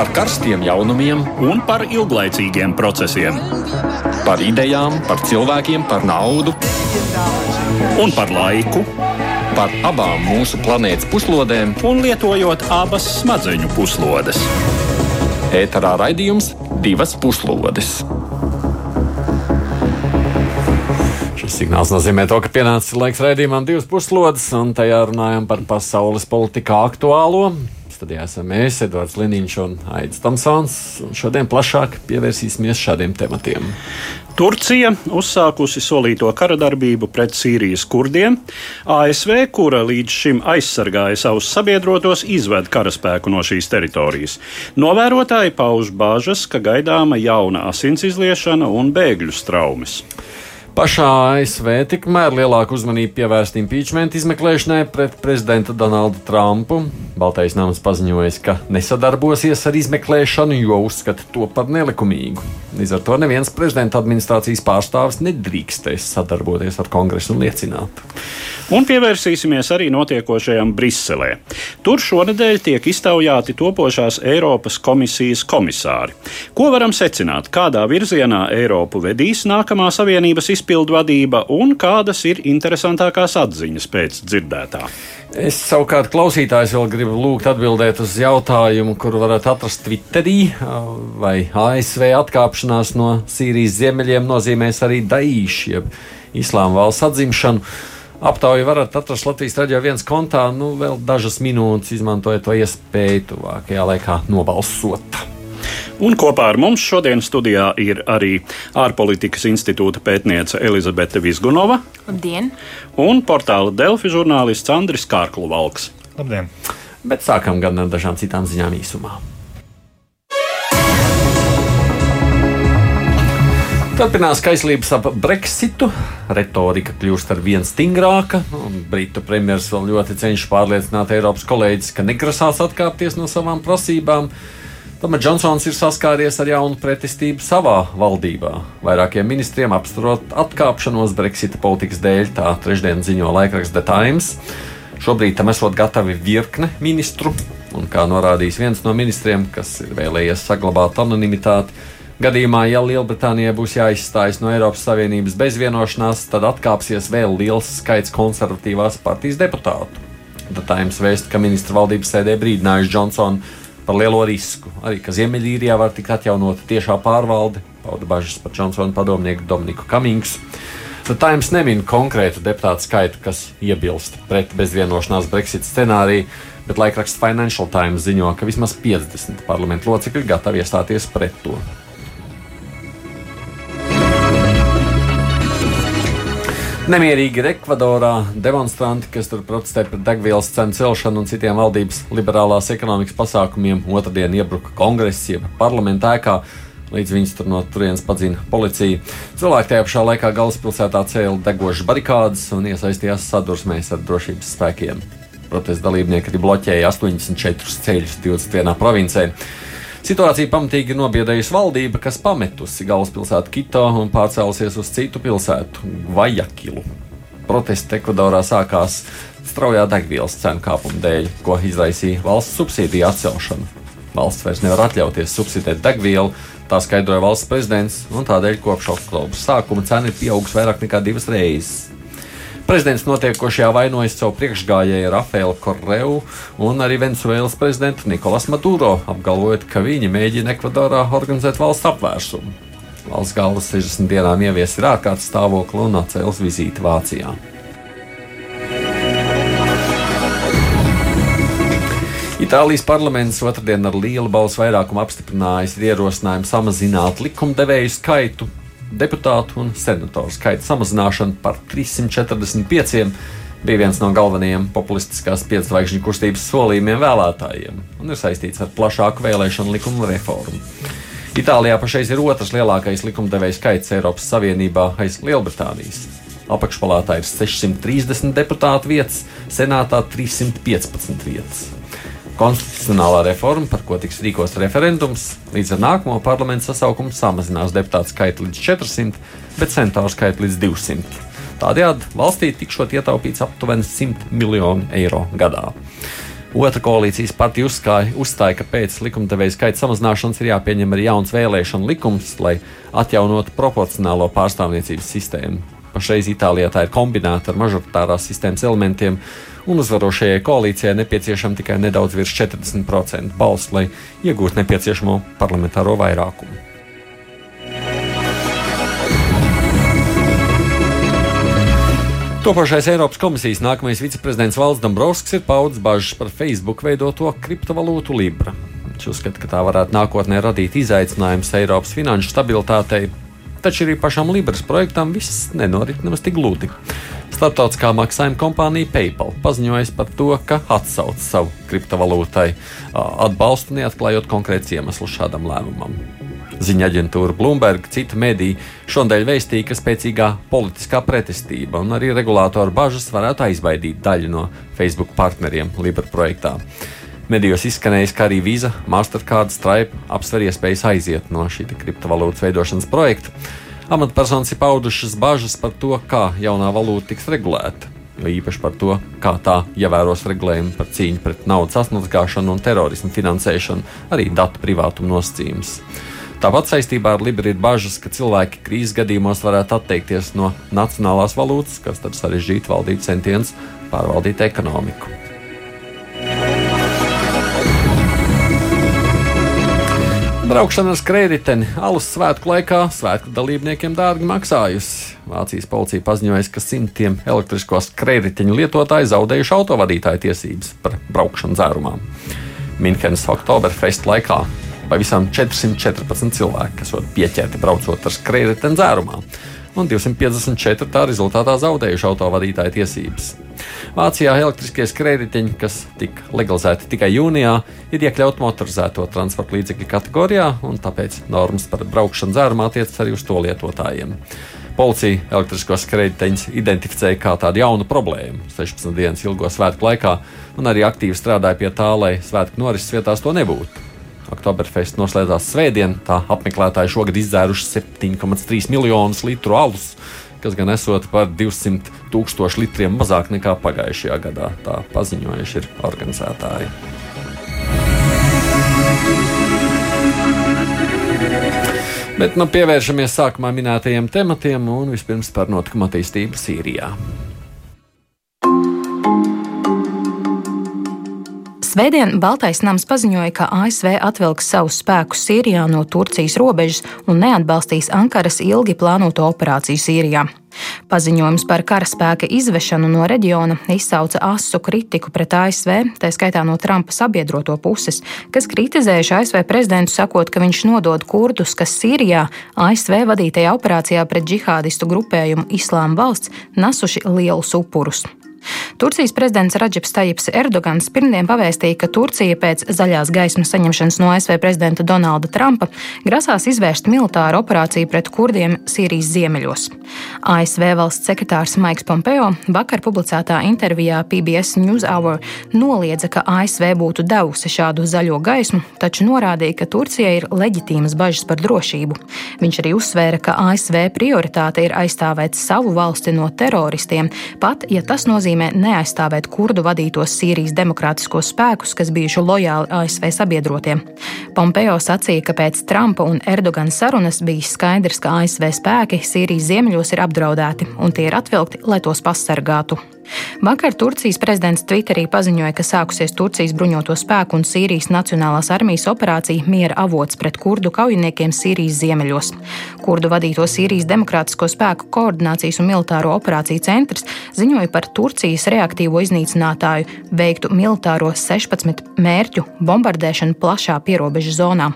par karstiem jaunumiem un par ilglaicīgiem procesiem. Par idejām, par cilvēkiem, par naudu un par laiku. Par abām mūsu planētas puslodēm, un lietojot abas smadzeņu puslodes. Ēterā raidījums divas puslodes. Šis signāls nozīmē to, ka pienācis laiks raidījumam divas puslodes, un tajā runājam par pasaules politikā aktuālo. Studijā esam mēs, Edvards Liniņš un Aits Tamsons. Šodien plašāk pievērsīsimies šādiem tematiem. Turcija uzsākusi solīto kara darbību pret Sīrijas kurdiem. ASV, kura līdz šim aizsargāja savus sabiedrotos, izved karaspēku no šīs teritorijas. Novērotāji pauž bāžas, ka gaidāma jauna asins izliešana un bēgļu straumes. Pašā ASV tikmēr lielāku uzmanību pievērst impeachment izmeklēšanai pret prezidentu Donaldu Trumpu. Baltais nams paziņoja, ka nesadarbosies ar izmeklēšanu, jo uzskata to par nelikumīgu. Līdz ar to neviens prezidenta administrācijas pārstāvis nedrīkstēs sadarboties ar kongresu un liecināt. Un pievērsīsimies arī notiekošajam Briselē. Tur šonadēļ tiek iztaujāti topošās Eiropas komisijas komisāri. Ko varam secināt, kādā virzienā Eiropu vedīs nākamā Savienības izpētē? Izpildu vadība un kādas ir interesantākās atziņas pēc dzirdētā. Es savukārt klausītājs vēl gribu lūgt atbildēt uz jautājumu, kuru varat atrast Twitterī, vai ASV atkāpšanās no Sīrijas ziemeļiem nozīmēs arī Daīšu, jeb Islāma valsts atzimšanu. Aptauju varat atrast Latvijas raidījā viens kontā, nu vēl dažas minūtes izmantojot to iespēju tuvākajā laikā nobalsot. Un kopā ar mums šodien studijā ir arī ārpolitikas institūta pētniece Elizabete Vizgunova. Labdien! Un portāla Delfi žurnālists Andris Kārklu Valks. Labdien! Bet sākam gan ar dažām citām ziņām īsumā. Turpinās kaislības ap Brexitu. Retorika kļūst ar vien stingrāka. Britu premjerministrs vēl ļoti cenšas pārliecināt Eiropas kolēģis, ka negrasās atkāpties no savām prasībām. Tomēr Džonsons ir saskāries ar jaunu pretestību savā valdībā. Vairākiem ministriem apsturot atkāpšanos Brexita politikas dēļ, tā trešdien ziņo laikraksts The Times. Šobrīd tam esot gatavi virkne ministru, un kā norādījis viens no ministriem, kas ir vēlējies saglabāt anonimitāti, gadījumā, ja Lielbritānijai būs jāizstājas no Eiropas Savienības bez vienošanās, tad atkāpsies vēl liels skaits konservatīvās partijas deputātu. The Times vēst, ka ministra valdības sēdē brīdinājuši Džonsonu par lielo risku. Arī, ka Ziemeļīrijā var tikt atjaunota tiešā pārvalde, pauda bažas par Džonsona padomnieku Dominiku Kamingsu. The Times nemin konkrētu deputātu skaitu, kas iebilst pret bezvienošanās Brexit scenāriju, bet laikraksts Financial Times ziņo, ka vismaz 50 parlamentu locekļi gatavi iestāties pret to. Nemierīgi ir Ekvadorā demonstranti, kas tur protestē pret degvielas cenu celšanu un citiem valdības liberālās ekonomikas pasākumiem. Otradien iebruka kongresa, jeb parlamenta ēkā. Līdz viņus tur no turienes padzina policija. Cilvēki tajā pašā laikā galvaspilsētā cēla degošas barikādas un iesaistījās sadursmēs ar drošības spēkiem. Protesta dalībnieki arī bloķēja 84 ceļus 21 provincē. Situācija pamatīgi nobiedējusi valdība, kas pametusi galvaspilsētu Kito un pārcēlusies uz citu pilsētu, Vajakilu. Protesti Ekvadorā sākās straujā degvielas cenu kāpuma dēļ, ko izraisīja valsts subsīdiju atcelšana. Valsts vairs nevar atļauties subsidēt degvielu, tā skaidroja valsts prezidents, un tādēļ kopš oktobra sākuma cena ir pieaugusi vairāk nekā divas reizes. Prezidents notiekošajā vainojas savu priekšgājēju Rafaelu Korreju un arī Venecuēlas prezidentu Nikolas Maduro, apgalvojot, ka viņi mēģina Ekvadorā organizēt valsts apvērsumu. Valsts galvas 60 dienām ievies ir ārkārtas stāvokli un atcēlis vizīti Vācijā. Itālijas parlaments otrdien ar lielu balsu vairākumu apstiprinājis ierosinājumu samazināt likumdevēju skaitu deputātu un senatoru skaita samazināšana par 345 bija viens no galvenajiem populistiskās piedzvaigžņu kustības solījumiem vēlētājiem un ir saistīts ar plašāku vēlēšanu likumu reformu. Itālijā pašreiz ir otrs lielākais likumdevēja skaits Eiropas Savienībā aiz Lielbritānijas. Apakšpalātā ir 630 deputātu vietas, senātā 315 vietas konstitucionālā reforma, par ko tiks rīkots referendums, līdz ar nākamo parlamentu sasaukumu samazinās deputātu skaitu līdz 400, bet centāru skaitu līdz 200. Tādējādi valstī tikšot ietaupīts aptuveni 100 miljonu eiro gadā. Otra koalīcijas partija uzskāja, uzstāja, ka pēc likumdevēja skaita samazināšanas ir jāpieņem arī jauns vēlēšanu likums, lai atjaunotu proporcionālo pārstāvniecības sistēmu. Pašreiz Itālijā tā ir kombinēta ar mažoritārās sistēmas elementiem, un uzvarošajai koalīcijai nepieciešama tikai nedaudz virs 40% balsu, lai iegūtu nepieciešamo parlamentāro vairākumu. Topošais Eiropas komisijas nākamais viceprezidents Valds Dombrovskis ir paudzis bažas par Facebook veidoto kriptovalūtu Libra. Viņš uzskata, ka tā varētu nākotnē radīt izaicinājumus Eiropas finanšu stabilitātei, taču arī pašam Libras projektam viss nenorit nemaz tik gludi. Startautiskā maksājuma kompānija PayPal paziņoja par to, ka atsauc savu kriptovalūtai atbalstu, neatklājot konkrēts iemesls šādam lēmumam. Ziņa aģentūra Bloomberg, cita medija šodien vēstīja, ka spēcīgā politiskā pretestība un arī regulātoru bažas varētu aizbaidīt daļu no Facebook partneriem Libra projektā. Medijos izskanējis, ka arī Visa, Mastercard, Stripe apsver iespējas aiziet no šī kriptovalūtas veidošanas projekta. Amatpersonas ir paudušas bažas par to, kā jaunā valūta tiks regulēta, jo īpaši par to, kā tā ievēros regulējumu par cīņu pret naudas atmazgāšanu un terorismu finansēšanu, arī datu privātuma nosacījumus. Tāpat saistībā ar Libru ir bažas, ka cilvēki krīzes gadījumos varētu atteikties no nacionālās valūtas, kas tad sarežģītu valdību centienus pārvaldīt ekonomiku. Braukšana ar skrējēju alus svētku laikā svētku dalībniekiem dārgi maksājusi. Vācijas policija paziņoja, ka simtiem elektrisko skrējēju lietotāju zaudējuši autovadītāju tiesības par braukšanu dzērumā. Minhenes Oktoberfest laikā pavisam 414 cilvēki, kas ir pieķerti braucot ar skrējēju dzērumā, un 254 tā rezultātā zaudējuši autovadītāju tiesības. Vācijā elektriskie skrējēji, kas tika legalizēti tikai jūnijā, ir iekļauti motorizēto transporta līdzekļu kategorijā, un tāpēc normas par braukšanu dzērumā attiecas arī uz to lietotājiem. Policija elektriskos skrejteņus identificēja kā tādu jaunu problēmu 16 dienas ilgo svētku laikā, un arī aktīvi strādāja pie tā, lai svētku norises vietās to nebūtu. Oktoberfest noslēdzās svētdien. Tā apmeklētāji šogad izdzēruši 7,3 miljonus litru alus, kas gan esot par 200 tūkstošu litriem mazāk nekā pagājušajā gadā. Tā paziņojuši ir organizētāji. Bet nu, pievēršamies sākumā minētajiem tematiem un vispirms par notikumu attīstību Sīrijā. Svētdien Baltais nams paziņoja, ka ASV atvilks savus spēkus Sīrijā no Turcijas robežas un neatbalstīs Ankaras ilgi plānoto operāciju Sīrijā. Paziņojums par karaspēka izvešanu no reģiona izsauca asu kritiku pret ASV, tā skaitā no Trumpa sabiedroto puses, kas kritizējuši ASV prezidentu, sakot, ka viņš nodod kurdus, kas Sīrijā ASV vadītajā operācijā pret džihādistu grupējumu Islāma valsts nesuši lielus upurus. Turcijas prezidents Radžips Tajips Erdogans pirmdien pavēstīja, ka Turcija pēc zaļās gaismas saņemšanas no ASV prezidenta Donalda Trumpa grasās izvērst militāru operāciju pret kurdiem Sīrijas ziemeļos. ASV valsts sekretārs Maiks Pompeo vakar publicētā intervijā PBS NewsHour noliedza, ka ASV būtu devusi šādu zaļo gaismu, taču norādīja, ka Turcijai ir leģitīmas bažas par drošību. Viņš arī uzsvēra, ka ASV prioritāte ir aizstāvēt savu valsti no teroristiem, pat ja tas nozīmē neaizstāvēt kurdu vadītos Sīrijas demokrātiskos spēkus, kas bijuši lojāli ASV sabiedrotiem. Pompeo sacīja, ka pēc Trumpa un Erdogana sarunas bija skaidrs, ka ASV spēki Sīrijas ziemeļos ir apdraudēti un tie ir atvilkti, lai tos pasargātu. Vakar Turcijas prezidents Twitterī paziņoja, ka sākusies Turcijas bruņoto spēku un Sīrijas Nacionālās armijas operācija Miera avots pret kurdu kaujiniekiem Sīrijas ziemeļos. Kurdu vadīto Sīrijas Demokrātisko spēku koordinācijas un militāro operāciju centrs ziņoja par Turcijas reaktīvo iznīcinātāju veiktu militāro 16 mērķu bombardēšanu plašā pierobežu zonā.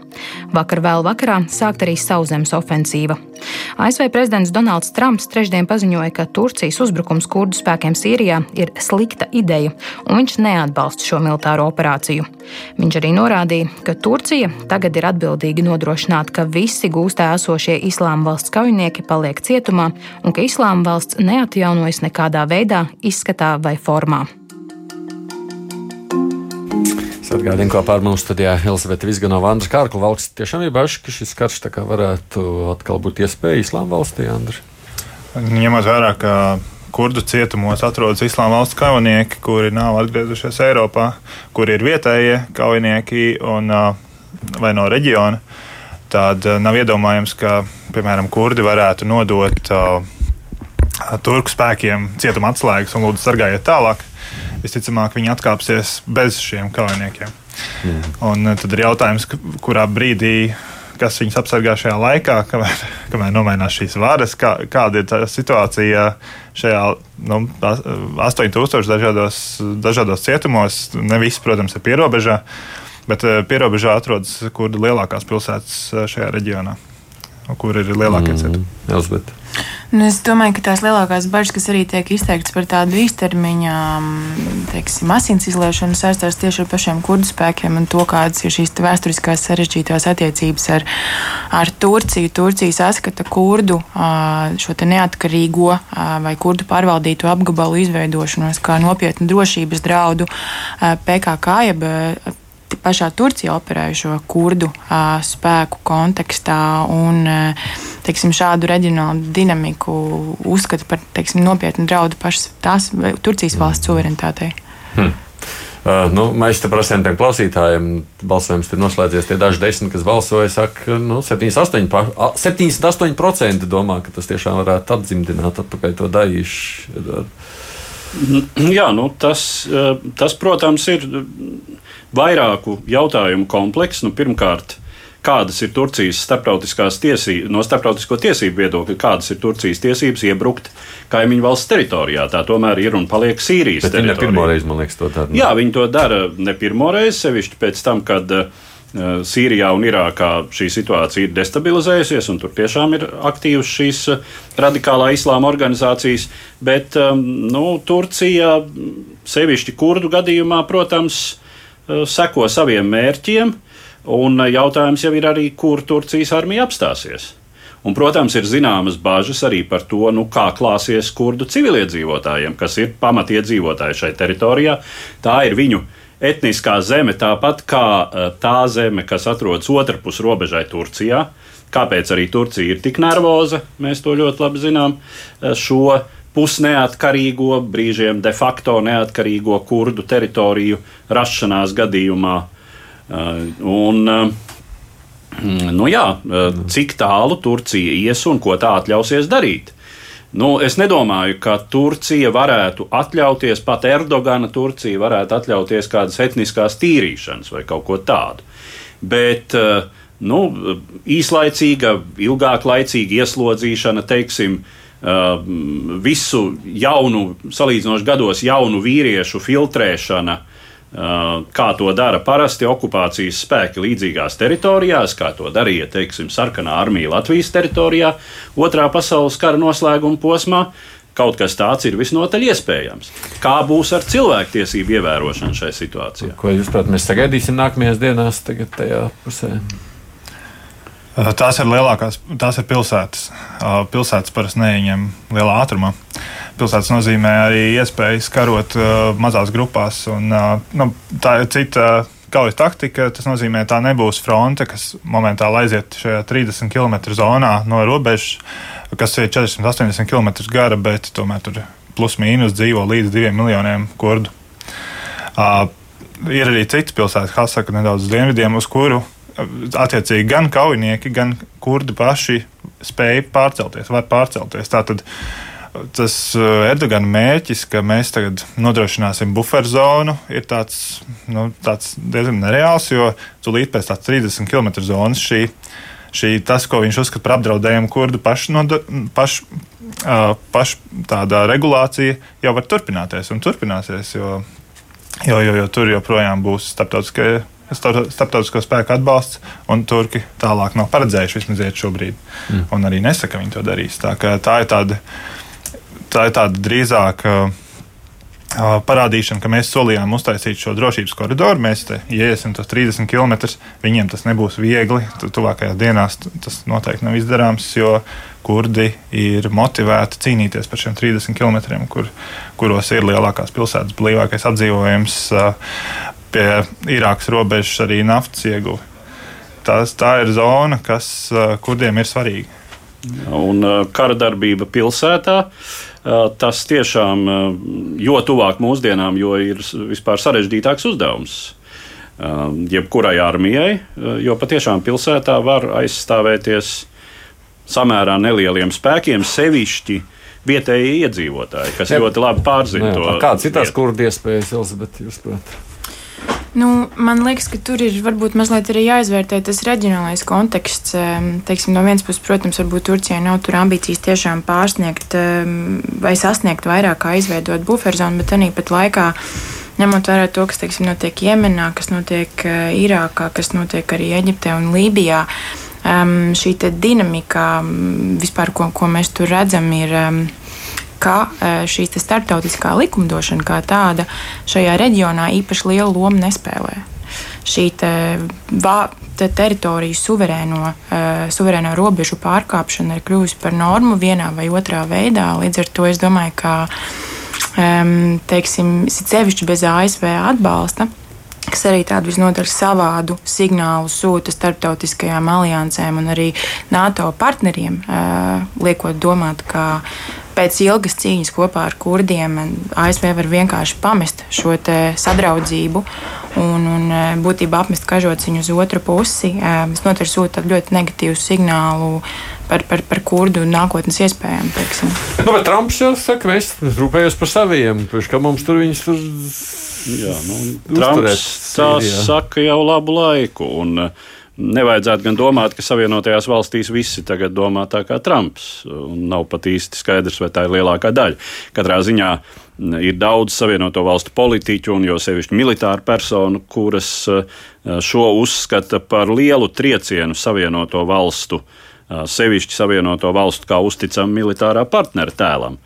Vakar vēl vakarā sākt arī sauszemes ofensīva. ASV prezidents Donalds Trumps trešdien paziņoja, ka Turcijas uzbrukums kurdu spēkiem Sīrijā ir slikta ideja, un viņš neatbalsta šo militāro operāciju. Viņš arī norādīja, ka Turcija tagad ir atbildīga nodrošināt, ka visi gūstā esošie Islāma valsts kaujinieki paliek cietumā un ka Islāma valsts neatjaunojas nekādā veidā, izskatā vai formā. Atgādinu, ko pār mums studijā Elizabete Vizganova, Andra Kārkla valsts. Tiešām ir bažas, ka šis karš varētu atkal būt iespēja Islāma valstī, Andra. Ņemot vērā, ka kurdu cietumos atrodas islāma valsts kaujinieki, kuri nav atgriezušies Eiropā, kuri ir vietējie kaujinieki un, vai no reģiona. Tad nav iedomājams, ka, piemēram, kurdi varētu nodot turku spēkiem cietuma atslēgas un lūdzu sargājiet tālāk. Visticamāk, viņi atkāpsies bez šiem kaujiniekiem. Mm. Un tad ir jautājums, kurā brīdī kas viņus apsargā šajā laikā, kamēr, kamēr nomainās šīs varas, kā, kāda ir tā situācija šajā nu, 8000 dažādos, dažādos cietumos. Ne visi, protams, ir pierobežā, bet eh, pierobežā atrodas kurdi lielākās pilsētas eh, šajā reģionā, kur ir lielākie mm, cietumi. Nu, es domāju, ka tās lielākās bažas, kas arī tiek izteiktas par tādu īstermiņa teiksim, asins izliešanu, saistās tieši ar pašiem kurdu spēkiem un to, kādas ir šīs vēsturiskās sarežģītās attiecības ar, ar Turciju. Turcija saskata kurdu šo neatkarīgo vai kurdu pārvaldīto apgabalu izveidošanos kā nopietnu drošības draudu PKK, jeb pašā Turcijā operējušo kurdu uh, spēku kontekstā un uh, teiksim, šādu reģionālu dinamiku uzskata par teiksim, nopietnu draudu pašas tās Turcijas valsts suverenitātei. Hmm. Uh, nu, mēs te prasām tiem klausītājiem, balsojums ir noslēdzies. Tie daži desmit, kas balsoja, saka, nu, 78%, 78% domā, ka tas tiešām varētu atdzimdināt atpakaļ to daļīšu. Jā, nu, tas, tas, protams, ir vairāku jautājumu komplekss. Nu, pirmkārt, kādas ir Turcijas starptautiskās tiesības, no starptautisko tiesību viedokļa, kādas ir Turcijas tiesības iebrukt kaimiņu valsts teritorijā. Tā tomēr ir un paliek Sīrijas Bet teritorija. Viņi ne pirmo reizi, man liekas, to dara. Jā, viņi to dara ne pirmo reizi, sevišķi pēc tam, kad uh, Sīrijā un Irākā šī situācija ir destabilizējusies, un tur tiešām ir aktīvas šīs radikālā islāma organizācijas. Bet um, nu, Turcija, sevišķi kurdu gadījumā, protams, Eh, seko saviem mērķiem, un jautājums jau ir arī, kur Turcijas armija apstāsies. Un, protams, ir zināmas bažas arī par to, nu, kā klāsies kurdu civiliedzīvotājiem, kas ir pamatiedzīvotāji šai teritorijā. Tā ir viņu etniskā zeme, tāpat kā eh, tā zeme, kas atrodas otrpus robežai Turcijā. Kāpēc arī Turcija ir tik nervoza? Mēs to ļoti labi zinām. Eh, šo pusneatkarīgo, brīžiem de facto neatkarīgo kurdu teritoriju rašanās gadījumā. Uh, un, nu jā, cik tālu Turcija ies un ko tā atļausies darīt? Nu, es nedomāju, ka Turcija varētu atļauties, pat Erdogana Turcija varētu atļauties kādas etniskās tīrīšanas vai kaut ko tādu. Bet nu, īslaicīga, ilgāk laicīga ieslodzīšana, teiksim, Uh, visu jaunu, salīdzinoši gados jaunu vīriešu filtrēšana, uh, kā to dara parasti okupācijas spēki līdzīgās teritorijās, kā to darīja, teiksim, sarkanā armija Latvijas teritorijā, otrā pasaules kara noslēguma posmā. Kaut kas tāds ir visnotaļ iespējams. Kā būs ar cilvēktiesību ievērošanu šajā situācijā? Ko jūs, protams, mēs sagaidīsim nākamajās dienās, tagad tajā pusē? Eh, tās ir lielākās, tās ir pilsētas. Eh, pilsētas parasti neieņem lielā ātrumā. Pilsētas nozīmē arī iespējas karot eh, mazās grupās. Un, nu, tā ir cita kaujas taktika. Tas nozīmē, ka tā nebūs fronte, kas momentāli aiziet šajā 30 km zonā no robežas, kas ir 480 km gara, bet tomēr tur plus mīnus dzīvo līdz 2 miljoniem kurdu. Uh, ir arī citas pilsētas, kas saka, nedaudz uz dienvidiem, uz kuru attiecīgi gan kaujinieki, gan kurdi paši spēja pārcelties, var pārcelties. Tātad tas uh, Erdogana mērķis, ka mēs tagad nodrošināsim buferzonu, ir tāds, nu, tāds diezgan nereāls, jo tūlīt pēc tās 30 km zonas šī, šī tas, ko viņš uzskata par apdraudējumu kurdu pašu, paš, uh, paš tāda regulācija jau var turpināties un turpināsies, jo, jo, jo, jo tur joprojām būs starptautiskie starptautisko spēku atbalsts, un turki tālāk nav paredzējuši vismaz iet šobrīd. Mm. Un arī nesaka, ka viņi to darīs. Tā, tā ir tāda, tā ir tāda drīzāk. Uh, parādīšana, ka mēs solījām uztaisīt šo drošības koridoru. Mēs te iesim tos 30 km. Viņiem tas nebūs viegli. Tuvākajās dienās tas noteikti nav izdarāms, jo kurdi ir motivēti cīnīties par šiem 30 km, kur, kuros ir lielākās pilsētas, blīvākais apdzīvojums, pie Irākas robežas arī naftas ieguve. Tas, tā ir zona, kas kurdiem ir svarīga. Un kara darbība pilsētā tas tiešām jo tuvāk mūsdienām, jo ir vispār sarežģītāks uzdevums. Jebkurai armijai, jo patiešām pilsētā var aizstāvēties samērā nelieliem spēkiem, sevišķi vietējie iedzīvotāji, kas ne, ļoti labi pārzina ne, to. Kādas ir tās kurdi iespējas, Elizabete, jūs prāt? Nu, man liekas, ka tur ir varbūt mazliet arī jāizvērtē tas reģionālais konteksts. Teiksim, no vienas puses, protams, varbūt Turcijai nav tur ambīcijas tiešām pārsniegt vai sasniegt vairāk, kā izveidot buferzonu, bet arī pat laikā. Ņemot vērā to, kas teiksim, notiek Jemenā, kas notiek Irākā, kas notiek arī Eģiptē un Lībijā, šī dinamika, vispār, ko, ko mēs tur redzam, ir ka e, šī starptautiskā likumdošana kā tāda šajā reģionā īpaši lielu lomu nespēlē. Šī te, vā, te teritoriju suverēno, uh, suverēno robežu pārkāpšana ir kļuvusi par normu vienā vai otrā veidā. Līdz ar to es domāju, ka um, teiksim, sevišķi bez ASV atbalsta kas arī tādu visnotaļ savādu signālu sūta starptautiskajām aliansēm un arī NATO partneriem, liekot domāt, ka pēc ilgas cīņas kopā ar kurdiem ASV var vienkārši pamest šo sadraudzību un, un būtībā apmest kažociņu uz otru pusi. Tas noteikti sūta ļoti negatīvu signālu par, par, par kurdu nākotnes iespējām. Nu, bet Trumps jau saka, mēs rūpējamies par saviem, ka mums tur viņus tur Jā, nu, Trumps tā saka jau labu laiku. Un, uh, Nevajadzētu gan domāt, ka Savienotajās valstīs visi tagad domā tā kā Trumps. Nav pat īsti skaidrs, vai tā ir lielākā daļa. Katrā ziņā mm, ir daudz Savienoto valstu politiķu un jo sevišķi militāru personu, kuras uh, šo uzskata par lielu triecienu Savienoto valstu, uh, sevišķi Savienoto valstu kā uzticamu militārā partnera tēlam.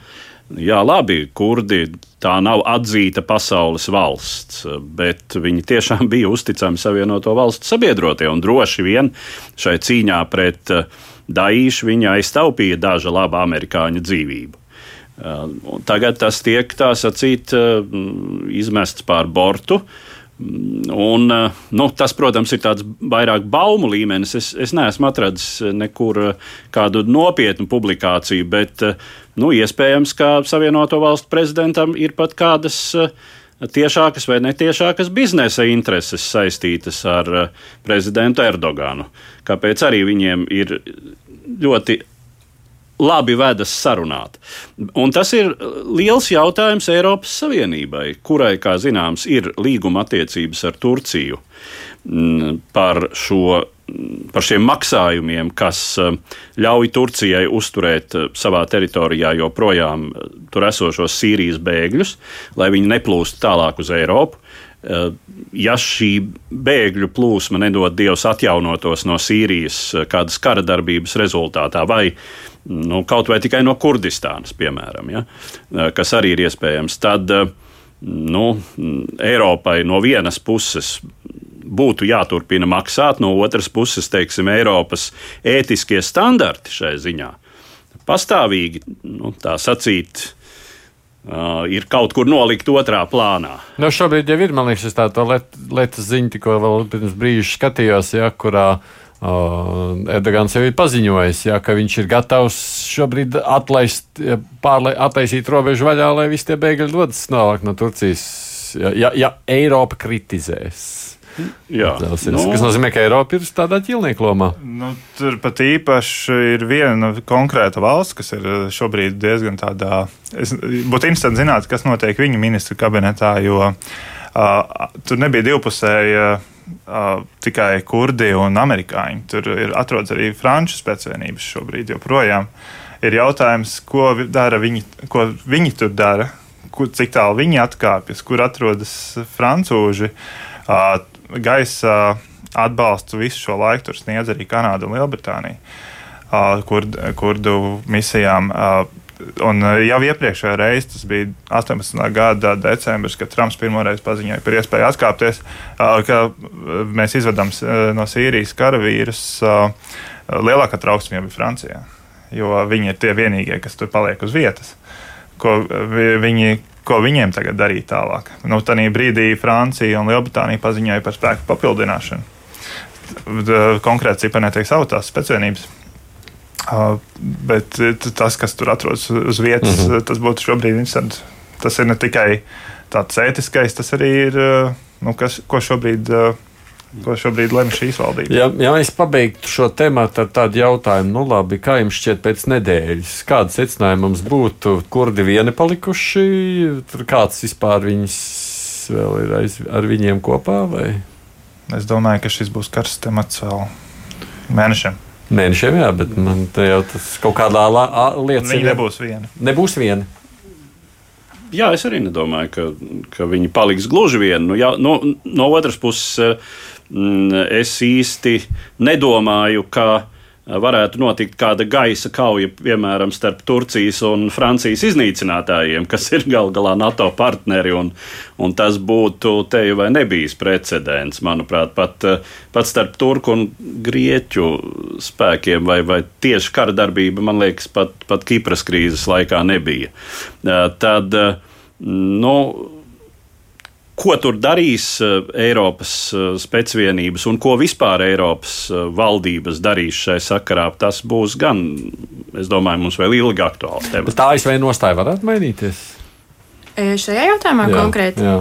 Jā, labi, kurdi tā nav atzīta pasaules valsts, bet viņi tiešām bija uzticami Savienoto Valstu sabiedrotie un droši vien šai cīņā pret eh, Daīšu viņa aiztaupīja daža laba amerikāņu dzīvību. Eh, tagad tas tiek tā sacīt eh, izmests pār bortu. Un, nu, tas, protams, ir tāds vairāk baumu līmenis. Es, es neesmu atradzis nekur kādu nopietnu publikāciju, bet nu, iespējams, ka Savienoto Valstu prezidentam ir pat kādas tiešākas vai netiešākas biznesa intereses saistītas ar prezidentu Erdoganu. Kāpēc arī viņiem ir ļoti labi vedas sarunāt. Un tas ir liels jautājums Eiropas Savienībai, kurai, kā zināms, ir līguma attiecības ar Turciju mm, par, šo, par šiem maksājumiem, kas eh, ļauj Turcijai uzturēt eh, savā teritorijā joprojām eh, tur esošos Sīrijas bēgļus, lai viņi neplūst tālāk uz Eiropu. Ja šī bēgļu plūsma nedod Dievs atjaunotos no Sīrijas kādas kara darbības rezultātā, vai nu, kaut vai tikai no Kurdistānas, piemēram, ja, kas arī ir iespējams, tad nu, Eiropai no vienas puses būtu jāturpina maksāt, no otras puses, teiksim, Eiropas ētiskie standarti šai ziņā pastāvīgi, nu, tā sacīt, Uh, ir kaut kur nolikt otrā plānā. Nu, šobrīd jau ir, man liekas, tāda lietas ziņa, tikko vēl pirms brīža skatījos, ja, kurā uh, Erdogans jau ir paziņojis, ja, ka viņš ir gatavs šobrīd atlaist, pārlai, attaisīt robežu vaļā, lai visi tie bēgļi dodas tālāk no Turcijas, ja, ja, ja Eiropa kritizēs. Jā, Zelsies, nu, kas nozīmē, ka Eiropa ir tādā ķīlnieku lomā. Nu, tur pat īpaši ir viena konkrēta valsts, kas ir šobrīd diezgan tādā. Es, būtu interesanti zināt, kas notiek viņu ministru kabinetā, jo uh, tur nebija divpusēja. Uh, uh, tikai kurdi un amerikāņi. Tur ir atrodas arī franču spēcvienības šobrīd joprojām. Ir jautājums, ko, viņi, ko viņi tur dara, kur, cik tālu viņi atkāpjas, kur atrodas francūži. Uh, gaisa atbalstu visu šo laiku tur sniedz arī Kanāda un Lielbritānija. Kur, kurdu misijām. Un jau iepriekšējā reizē, tas bija 18. gada decembris, kad Trumps pirmoreiz paziņoja par iespēju atkāpties, ka mēs izvedam no Sīrijas karavīrus. Lielākā trauksme jau bija Francijā, jo viņi ir tie vienīgie, kas tur paliek uz vietas. Ko, viņi, ko viņiem tagad darīt tālāk? Nu, Tanī brīdī Francija un Lielbritānija paziņoja par spēku papildināšanu. Konkrēti cipari netiek sautās spēcvienības Bet tas, kas tur atrodas uz vietas, mm -hmm. tas būtu šobrīd interesanti. Tas ir ne tikai tāds ētiskais, tas arī ir, nu, kas, ko šobrīd ko šobrīd lemj šīs valdības. Ja, ja mēs pabeigtu šo tematu ar tādu jautājumu, nu labi, kā jums šķiet pēc nedēļas, kāda secinājuma mums būtu, kurdi vieni palikuši, tur kāds vispār viņus vēl ir aiz, ar viņiem kopā? Vai? Es domāju, ka šis būs karsts temats vēl mēnešiem. Mēnešiem, jā, bet man te jau tas kaut kādā lietā. Viņi nebūs vieni. Nebūs vieni. Jā, es arī nedomāju, ka, ka viņi paliks gluži vieni. Nu, jā, no, no otras puses, Mm, es īsti nedomāju, ka varētu notikt kāda gaisa kauja, piemēram, starp Turcijas un Francijas iznīcinātājiem, kas ir gal galā NATO partneri. Un, un tas būtu te jau vai nebijis precedents, manuprāt, pat, pat starp Turku un Grieķu spēkiem, vai, vai tieši kara darbība, man liekas, pat, pat Kipras krīzes laikā nebija. Tad, nu, ko tur darīs eh, Eiropas eh, spēcvienības un ko vispār Eiropas eh, valdības darīs šai sakarā, tas būs gan, es domāju, mums vēl ilgi aktuāls temats. Tā ASV nostāja varētu mainīties? Šajā jautājumā jā, konkrēti. Jā.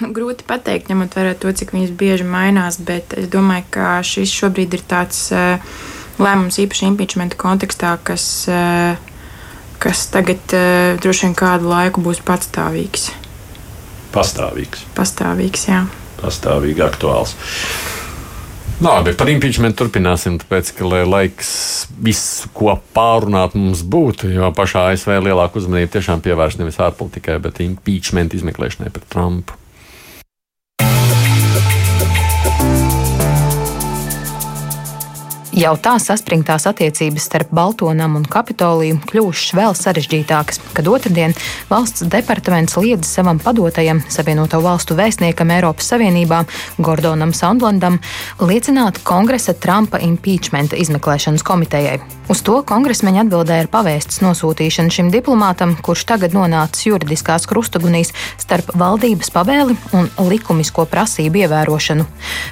Grūti pateikt, ņemot vērā to, cik viņas bieži mainās, bet es domāju, ka šis šobrīd ir tāds lēmums īpaši impeachment kontekstā, kas, kas tagad droši vien kādu laiku būs patstāvīgs. Pastāvīgs. Pastāvīgs, jā. Pastāvīgi aktuāls. Labi, par impeachment turpināsim, tāpēc, ka lai laiks visu, ko pārunāt mums būtu, jo pašā ASV lielāku uzmanību tiešām pievērš nevis ārpolitikai, bet impeachment izmeklēšanai pret Trumpu. Jau tā saspringtās attiecības starp Baltonam un Kapitoliju kļuvušas vēl sarežģītākas, kad otrdien valsts departaments liedz savam padotajam Savienoto valstu vēstniekam Eiropas Savienībā Gordonam Sandlandam liecināt kongresa Trumpa impeachmenta izmeklēšanas komitejai. Uz to kongresmeņa atbildēja ar pavēstas nosūtīšanu šim diplomātam, kurš tagad nonācis juridiskās krustagunīs starp valdības pavēli un likumisko prasību ievērošanu.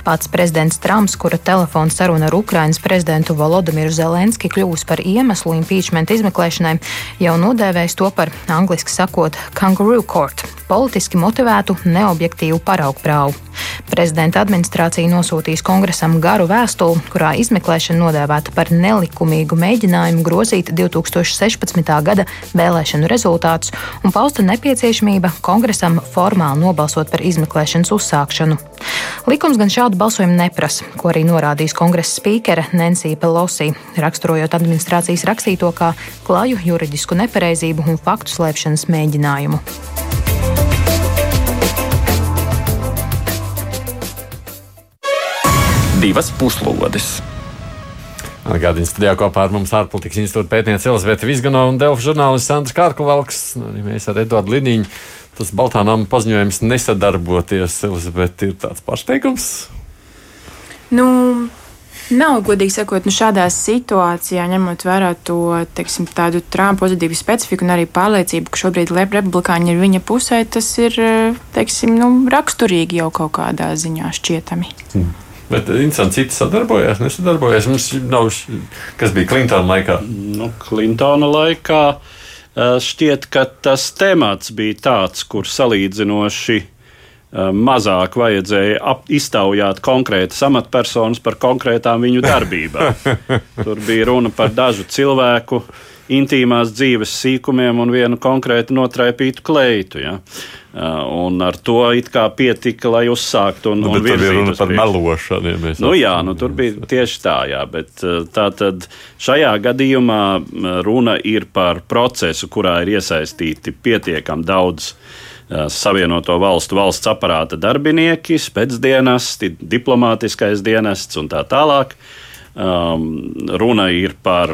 Pats prezidents Trumps, kura telefona saruna ar Ukrainas prezidentu Volodimiru Zelenski kļuvusi par iemeslu impeachment izmeklēšanai, jau nodēvējis to par, angliski sakot, kangaroo court - politiski motivētu, neobjektīvu paraugprāvu. Prezidenta administrācija nosūtīs kongresam garu vēstuli, kurā izmeklēšana nodēvēta par nelikumīgu mēģinājumu grozīt 2016. gada vēlēšanu rezultātus un pausta nepieciešamība kongresam formāli nobalsot par izmeklēšanas uzsākšanu. Likums gan šādu balsojumu neprasa, ko arī norādījis kongresa spīkere Nancy Pelosi, raksturojot administrācijas rakstīto kā klaju juridisku nepareizību un faktu slēpšanas mēģinājumu. divas puslodes. Atgādījums studijā kopā ar mums ārpolitikas institūta pētniece Elizabete Vizganova un Delfa žurnālists Sandrs Kārkovalks. Arī mēs ar Eduardu Liniņu. Tas Baltānām paziņojums nesadarboties, Elizabete, ir tāds pārsteigums. Nu, Nav godīgi sakot, nu šādā situācijā, ņemot vērā to teiksim, tādu Trumpa pozitīvu specifiku un arī pārliecību, ka šobrīd republikāņi ir viņa pusē, tas ir teiksim, nu, raksturīgi jau kaut kādā ziņā šķietami. Mm. Bet interesanti, citi sadarbojās, nesadarbojās. Mums nav, kas bija Klintona laikā. Nu, Klintona laikā šķiet, ka tas temats bija tāds, kur salīdzinoši mazāk vajadzēja iztaujāt konkrētas amatpersonas par konkrētām viņu darbībām. Tur bija runa par dažu cilvēku intīmās dzīves sīkumiem un vienu konkrētu notraipītu kleitu. Ja? Un ar to pietika, lai uzsāktu un, nu, un virzītu. Tur bija runa par melošanu. Ja nu, jā, nu, tur bija tieši tā, jā, bet tā tad šajā gadījumā runa ir par procesu, kurā ir iesaistīti pietiekami daudz Savienoto valstu valsts aparāta darbinieki, spēcdienesti, diplomātiskais dienests un tā tālāk. Um, runa ir par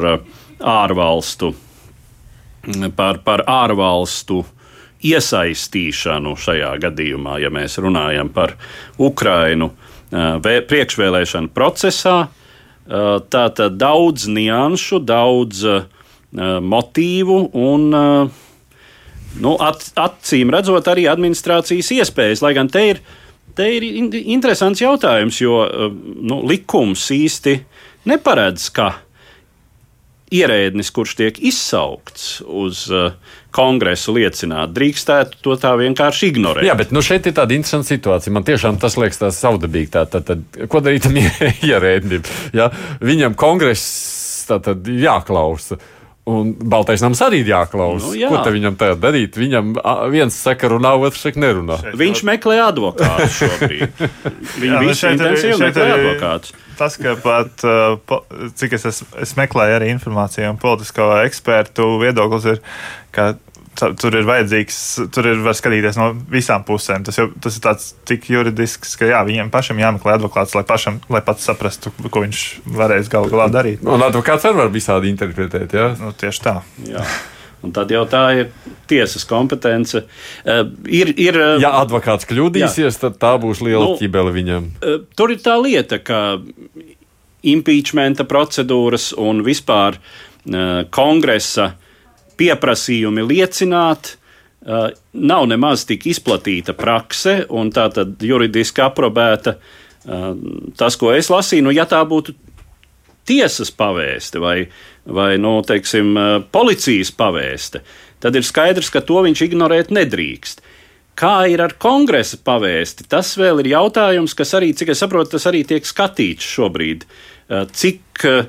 ārvalstu, par, par ārvalstu iesaistīšanu šajā gadījumā, ja mēs runājam par Ukrainu priekšvēlēšanu procesā. Tā tad daudz nianšu, daudz motīvu un nu, at, acīm redzot arī administrācijas iespējas. Lai gan te ir, te ir interesants jautājums, jo nu, likums īsti neparedz, ka ierēdnis, kurš tiek izsaukts uz uh, kongresu liecināt, drīkstētu to tā vienkārši ignorēt. Jā, bet nu, šeit ir tāda interesanta situācija. Man tiešām tas liekas tāds saudabīgi. Tā, tā, tā, ko darīt tam ierēdnim? Ja? Viņam kongress tātad jāklausa. Un Baltais nams arī ir jāklausa. Nu, jā. Ko viņam tagad darīt? Viņam viens saka, runā, otrs saka, nerunā. Šeit Viņš vēl... meklē advokātu šobrīd. Viņi visi intensīvi meklē advokātu. Tas, ka pat cik es, es, es meklēju arī informāciju un politisko ekspertu viedoklis ir, ka tur ir vajadzīgs, tur ir var skatīties no visām pusēm. Tas, jau, tas ir tāds tik juridisks, ka jā, viņiem pašam jāmeklē advokāts, lai, pašam, lai pats saprastu, ko viņš varēs galu galā darīt. Un advokāts arī var visādi interpretēt, jā? Nu, tieši tā. Jā. Un tad jau tā ir tiesas kompetence. Uh, ir, ir, uh, ja advokāts kļūdīsies, jā. tad tā būs liela nu, ķibele viņam. Uh, tur ir tā lieta, ka impeachmenta procedūras un vispār uh, kongresa uh, pieprasījumi liecināt. Uh, nav nemaz tik izplatīta prakse, un tā tad juridiski aprobēta. Uh, tas, ko es lasīju, nu, ja tā būtu tiesas pavēste vai, vai nu, teiksim, uh, policijas pavēste, tad ir skaidrs, ka to viņš ignorēt nedrīkst. Kā ir ar kongresa pavēsti? Tas vēl ir jautājums, kas arī, cik es saprotu, tas arī tiek skatīts šobrīd. Cik uh,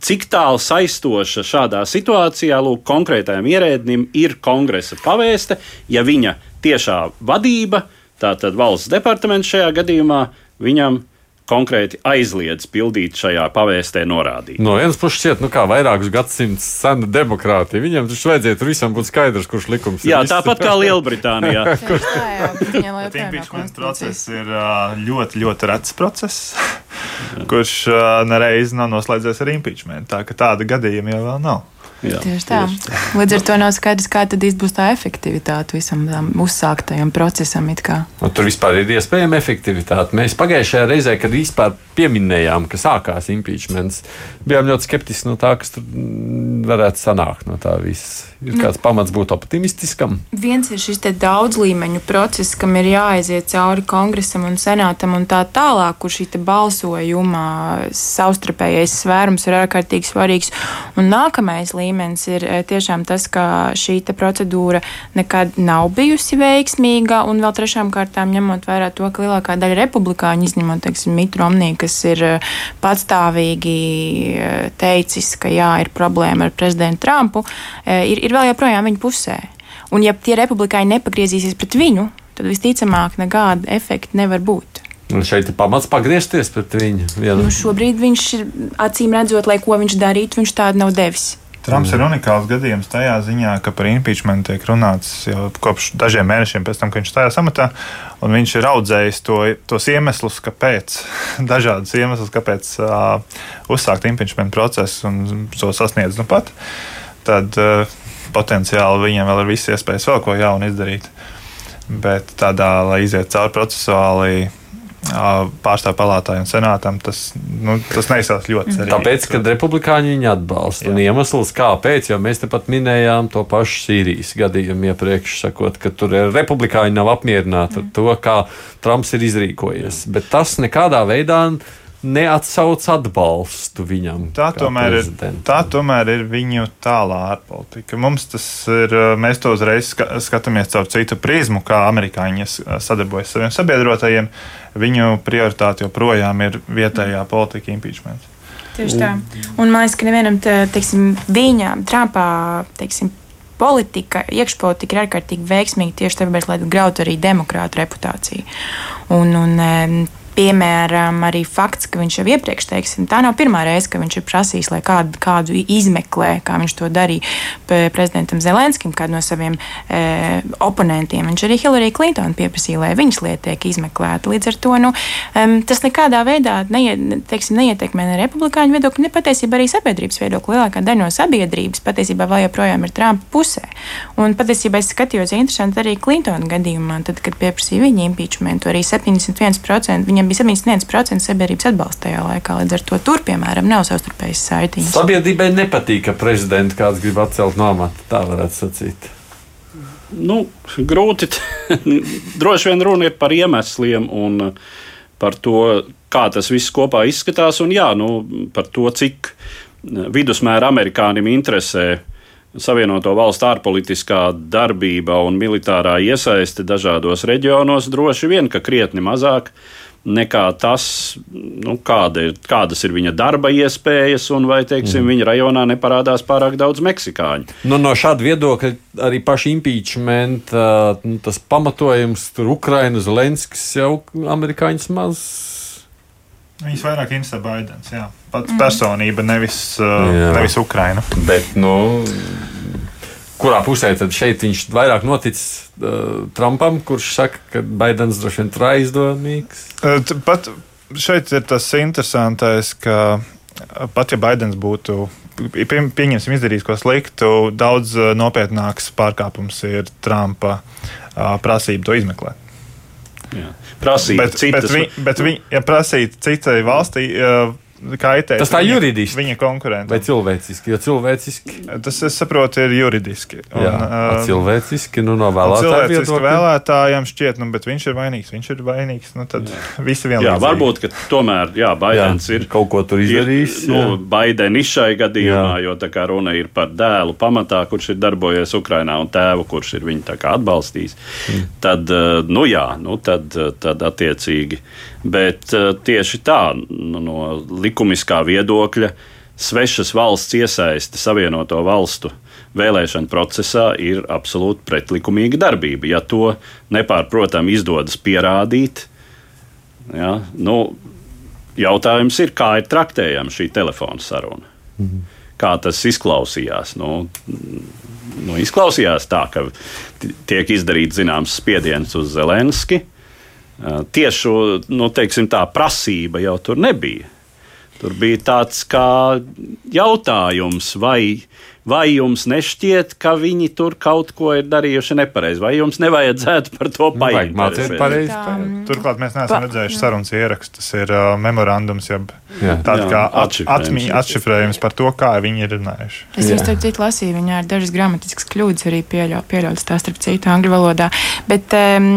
cik tālu saistoša šādā situācijā lūk, konkrētajam ierēdnim ir kongresa pavēste, ja viņa tiešā vadība, tātad valsts departaments šajā gadījumā, viņam konkrēti aizliedz pildīt šajā pavēstē norādīt. No vienas puses, šķiet, nu kā vairākus gadsimtus sena demokrātija. Viņam taču vajadzētu visam būt skaidrs, kurš likums ir. Jā, tāpat kā Lielbritānijā. Impeachment process ir ļoti, ļoti rets process, kurš nereiz nav noslēdzies ar impeachment. Tā ka tāda gadījuma jau vēl nav. Jā, tieši tā. Tieši tā. Līdz ar to nav skaidrs, kā tad būs tā efektivitāte visam tam uzsāktajam procesam. Nu, tur vispār ir iespējama efektivitāte. Mēs pagājušajā reizē, kad vispār pieminējām, ka sākās impeachments, bijām ļoti skeptiski no tā, kas tur varētu sanākt no tā viss. Ir kāds pamats būt optimistiskam? Viens ir šis daudz līmeņu process, kam ir jāaiziet cauri kongresam un senātam un tā tālāk, kur šī balsojuma savstarpējais svērums ir ārkārtīgi svarīgs. Un nākamais līmenis ir eh, tiešām tas, ka šī procedūra nekad nav bijusi veiksmīga, un vēl trešām kārtām ņemot vērā to, ka lielākā daļa republikāņu, izņemot, teiksim, Mitu Romnī, kas ir eh, patstāvīgi eh, teicis, ka jā, ir problēma ar prezidentu Trumpu, ir, ir ir vēl joprojām viņa pusē. Un ja tie republikāņi nepagriezīsies pret viņu, tad visticamāk nekāda efekta nevar būt. Un šeit ir pamats pagriezties pret viņu. Ja. Nu, šobrīd viņš ir acīm redzot, lai ko viņš darītu, viņš tādu nav devis. Trumps ir unikāls gadījums tajā ziņā, ka par impeachment tiek runāts jau kopš dažiem mēnešiem pēc tam, kad viņš stājās amatā. Viņš ir audzējis to, tos iemeslus, kāpēc, dažādus iemeslus, kāpēc uh, uzsākt impeachment procesu un to sasniedz nu pat. Tad uh, potenciāli viņiem vēl ir visas iespējas vēl ko jaunu izdarīt. Bet tādā, lai iziet cauri procesuāli, pārstāvju palātai un senātam, tas, nu, tas neizsās ļoti cerīgi. Tāpēc, ka republikāņi viņu atbalsta. Jā. Un iemesls, kāpēc, jo mēs tepat minējām to pašu Sīrijas gadījumu iepriekš, sakot, ka tur republikāņi nav apmierināti ar to, kā Trumps ir izrīkojies. Bet tas nekādā veidā neatsauc atbalstu viņam. Tā tomēr, ir, tā tomēr ir viņu tālā ārpolitika. Mums tas ir, mēs to uzreiz skatāmies caur citu prizmu, kā amerikāņi sadarbojas ar saviem sabiedrotajiem. Viņu prioritāte joprojām ir vietējā politika impeachment. Tieši tā. Un man liekas, ka nevienam, teiksim, viņa, Trumpā, teiksim, politika, iekšpolitika ir ārkārtīgi veiksmīga tieši tāpēc, lai grautu arī demokrātu reputāciju. Un, un Piemēram, arī fakts, ka viņš jau iepriekš, teiksim, tā nav pirmā reize, ka viņš ir prasījis, lai kādu, kādu izmeklē, kā viņš to darīja prezidentam Zelenskim, kādu no saviem e, oponentiem. Viņš arī Hillary Clinton pieprasīja, lai viņas lieta tiek izmeklēta. Līdz ar to nu, um, tas nekādā veidā neie, teiksim, neietekmē ne republikāņu viedokli, ne patiesībā arī sabiedrības viedokli. Lielākā daļa no sabiedrības patiesībā vēl joprojām ir Trumpa pusē. Un patiesībā es skatījos, interesanti arī Clintona gadījumā, tad, kad pieprasīja viņa impeachmentu, arī 71% viņa viņam bija 71% sabiedrības atbalsta tajā laikā. Līdz ar to tur, piemēram, nav savstarpējas saitiņas. Sabiedrībai nepatīk, ka prezidents kāds grib atcelt no amata. Tā varētu sacīt. Nu, grūti. Droši vien runa ir par iemesliem un par to, kā tas viss kopā izskatās, un jā, nu, par to, cik vidusmēra amerikānim interesē Savienoto valstu ārpolitiskā darbība un militārā iesaiste dažādos reģionos, droši vien, ka krietni mazāk nekā tas, nu, kāda ir, kādas ir viņa darba iespējas, un vai teiksim, mm. viņa rajonā neparādās pārāk daudz meksikāņu. Nu, no šāda viedokļa arī paši impeachment, nu, tas pamatojums, tur Ukraina, Zelenskis jau amerikāņus maz Viņas vairāk interesē Baidens. Jā. Pats mm. personība, nevis, uh, nevis Ukraina. Bet, nu, kurā pusē tad šeit viņš vairāk noticis uh, Trumpam, kurš saka, ka Baidens droši vien ir aizdomīgs? Uh, pat šeit ir tas interesantais, ka uh, pat ja Baidens būtu. Pie, pieņemsim, izdarījis ko sliktu, daudz nopietnāks pārkāpums ir Trumpa prasība to izmeklēt. Jā prasīt bet, citas. Bet, vi, bet vi, ja prasīt citai valstī, kaitēt. Tas tā viņa, juridiski. Viņa konkurence. Vai cilvēciski? Jo cilvēciski. Tas, es saprotu, ir juridiski. Un, jā, uh, cilvēciski, nu, no vēlētājiem. Cilvēciski vēlētājiem šķiet, nu, bet viņš ir vainīgs. Viņš ir vainīgs. Nu, tad jā. visi vienlīdzīgi. Jā, varbūt, ka tomēr, jā, Baidens jā, ir kaut ko tur izdarījis. Ir, nu, Baidenis šai gadījumā, jā. jo tā kā runa ir par dēlu pamatā, kurš ir darbojies Ukrainā un tēvu, kurš ir viņu atbalstījis. Mm. Tad, uh, nu jā, nu, tad, uh, tad attiecīgi. Bet uh, tieši tā, nu, no likumiskā viedokļa, svešas valsts iesaiste Savienoto valstu vēlēšanu procesā ir absolūti pretlikumīga darbība. Ja to nepārprotami izdodas pierādīt, ja, nu, jautājums ir, kā ir traktējama šī telefona saruna. Mhm. Kā tas izklausījās? Nu, nu, izklausījās tā, ka tiek izdarīts zināms spiediens uz Zelenski. Tieši nu, teiksim, tā prasība jau tur nebija. Tur bija tāds kā jautājums, vai Vai jums nešķiet, ka viņi tur kaut ko ir darījuši nepareizi, vai jums nevajadzētu par to nu, paieties? Turklāt mēs neesam pa, redzējuši jā. sarunas ierakstu. Tas ir uh, memorandums, jeb tāds kā atmiņa atšifrējums par to, kā viņi ir runājuši. Es jau starp citu lasīju, viņā ir dažas gramatiskas kļūdas arī pieļau, pieļautas tā starp citu angļu valodā. Bet um,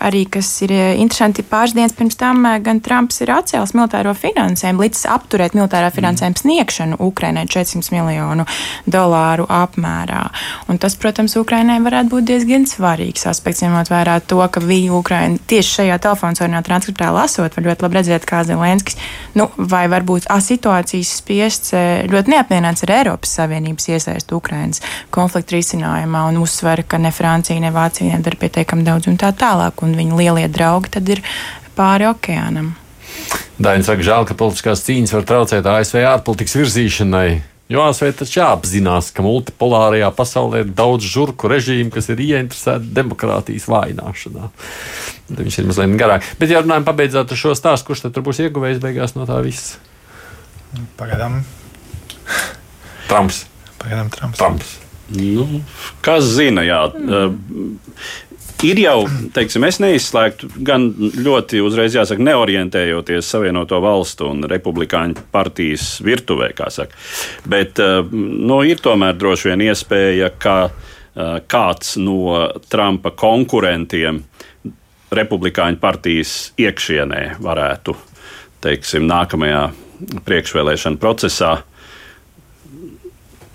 arī, kas ir uh, interesanti, pāris dienas pirms tam uh, gan Trumps ir atcēlis militāro finansējumu, līdz apturēt militārā finansējuma sniegšanu Ukrainai 400 miljonu dolāru dolāru apmērā. Un tas, protams, Ukrainai varētu būt diezgan svarīgs aspekts, ņemot vērā to, ka viņi Ukraina tieši šajā telefonsarunā transkriptā lasot, var ļoti labi redzēt, kā Zelenskis, nu, vai varbūt a, situācijas spiests e, ļoti neapmierināts ar Eiropas Savienības iesaistu Ukrainas konflikta risinājumā un uzsver, ka ne Francija, ne Vācija nedara pietiekami daudz un tā tālāk, un viņu lielie draugi tad ir pāri okeānam. Dainis saka, žēl, ka politiskās cīņas var traucēt ASV ārpolitikas virzīšanai. Jo ASV taču jāapzinās, ka multipolārajā pasaulē ir daudz žurku režīmu, kas ir ieinteresēti demokrātijas vājināšanā. Viņš ir mazliet garāk. Bet, ja runājam, pabeidzot šo stāstu, kurš tad būs ieguvējis beigās no tā visa? Pagaidām. Trumps. Pagaidām Trumps. Trumps. Nu, kas zina, jā. Mm ir jau, teiksim, es neizslēgtu, gan ļoti uzreiz jāsaka, neorientējoties Savienoto valstu un republikāņu partijas virtuvē, kā saka. Bet eh, nu, ir tomēr droši vien iespēja, ka eh, kāds no Trumpa konkurentiem republikāņu partijas iekšienē varētu, teiksim, nākamajā priekšvēlēšana procesā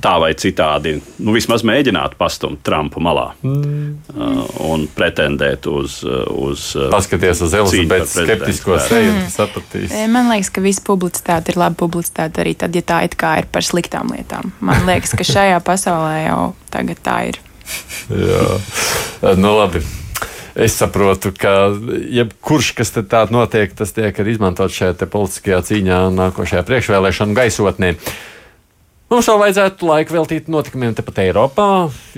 tā vai citādi, nu, vismaz mēģināt pastumt Trumpu malā mm. Uh, un pretendēt uz. Uh, uz uh, Paskaties uz Elizabetes skeptisko seju, mm. sapratīs. Man liekas, ka visa publicitāte ir laba publicitāte arī tad, ja tā it kā ir par sliktām lietām. Man liekas, ka šajā pasaulē jau tagad tā ir. Jā, nu labi. Es saprotu, ka jebkurš, kas tāds notiek, tas tiek arī izmantots šajā politiskajā cīņā nākošajā priekšvēlēšanu gaisotnē. Mums vēl vajadzētu laiku veltīt notikumiem tepat Eiropā,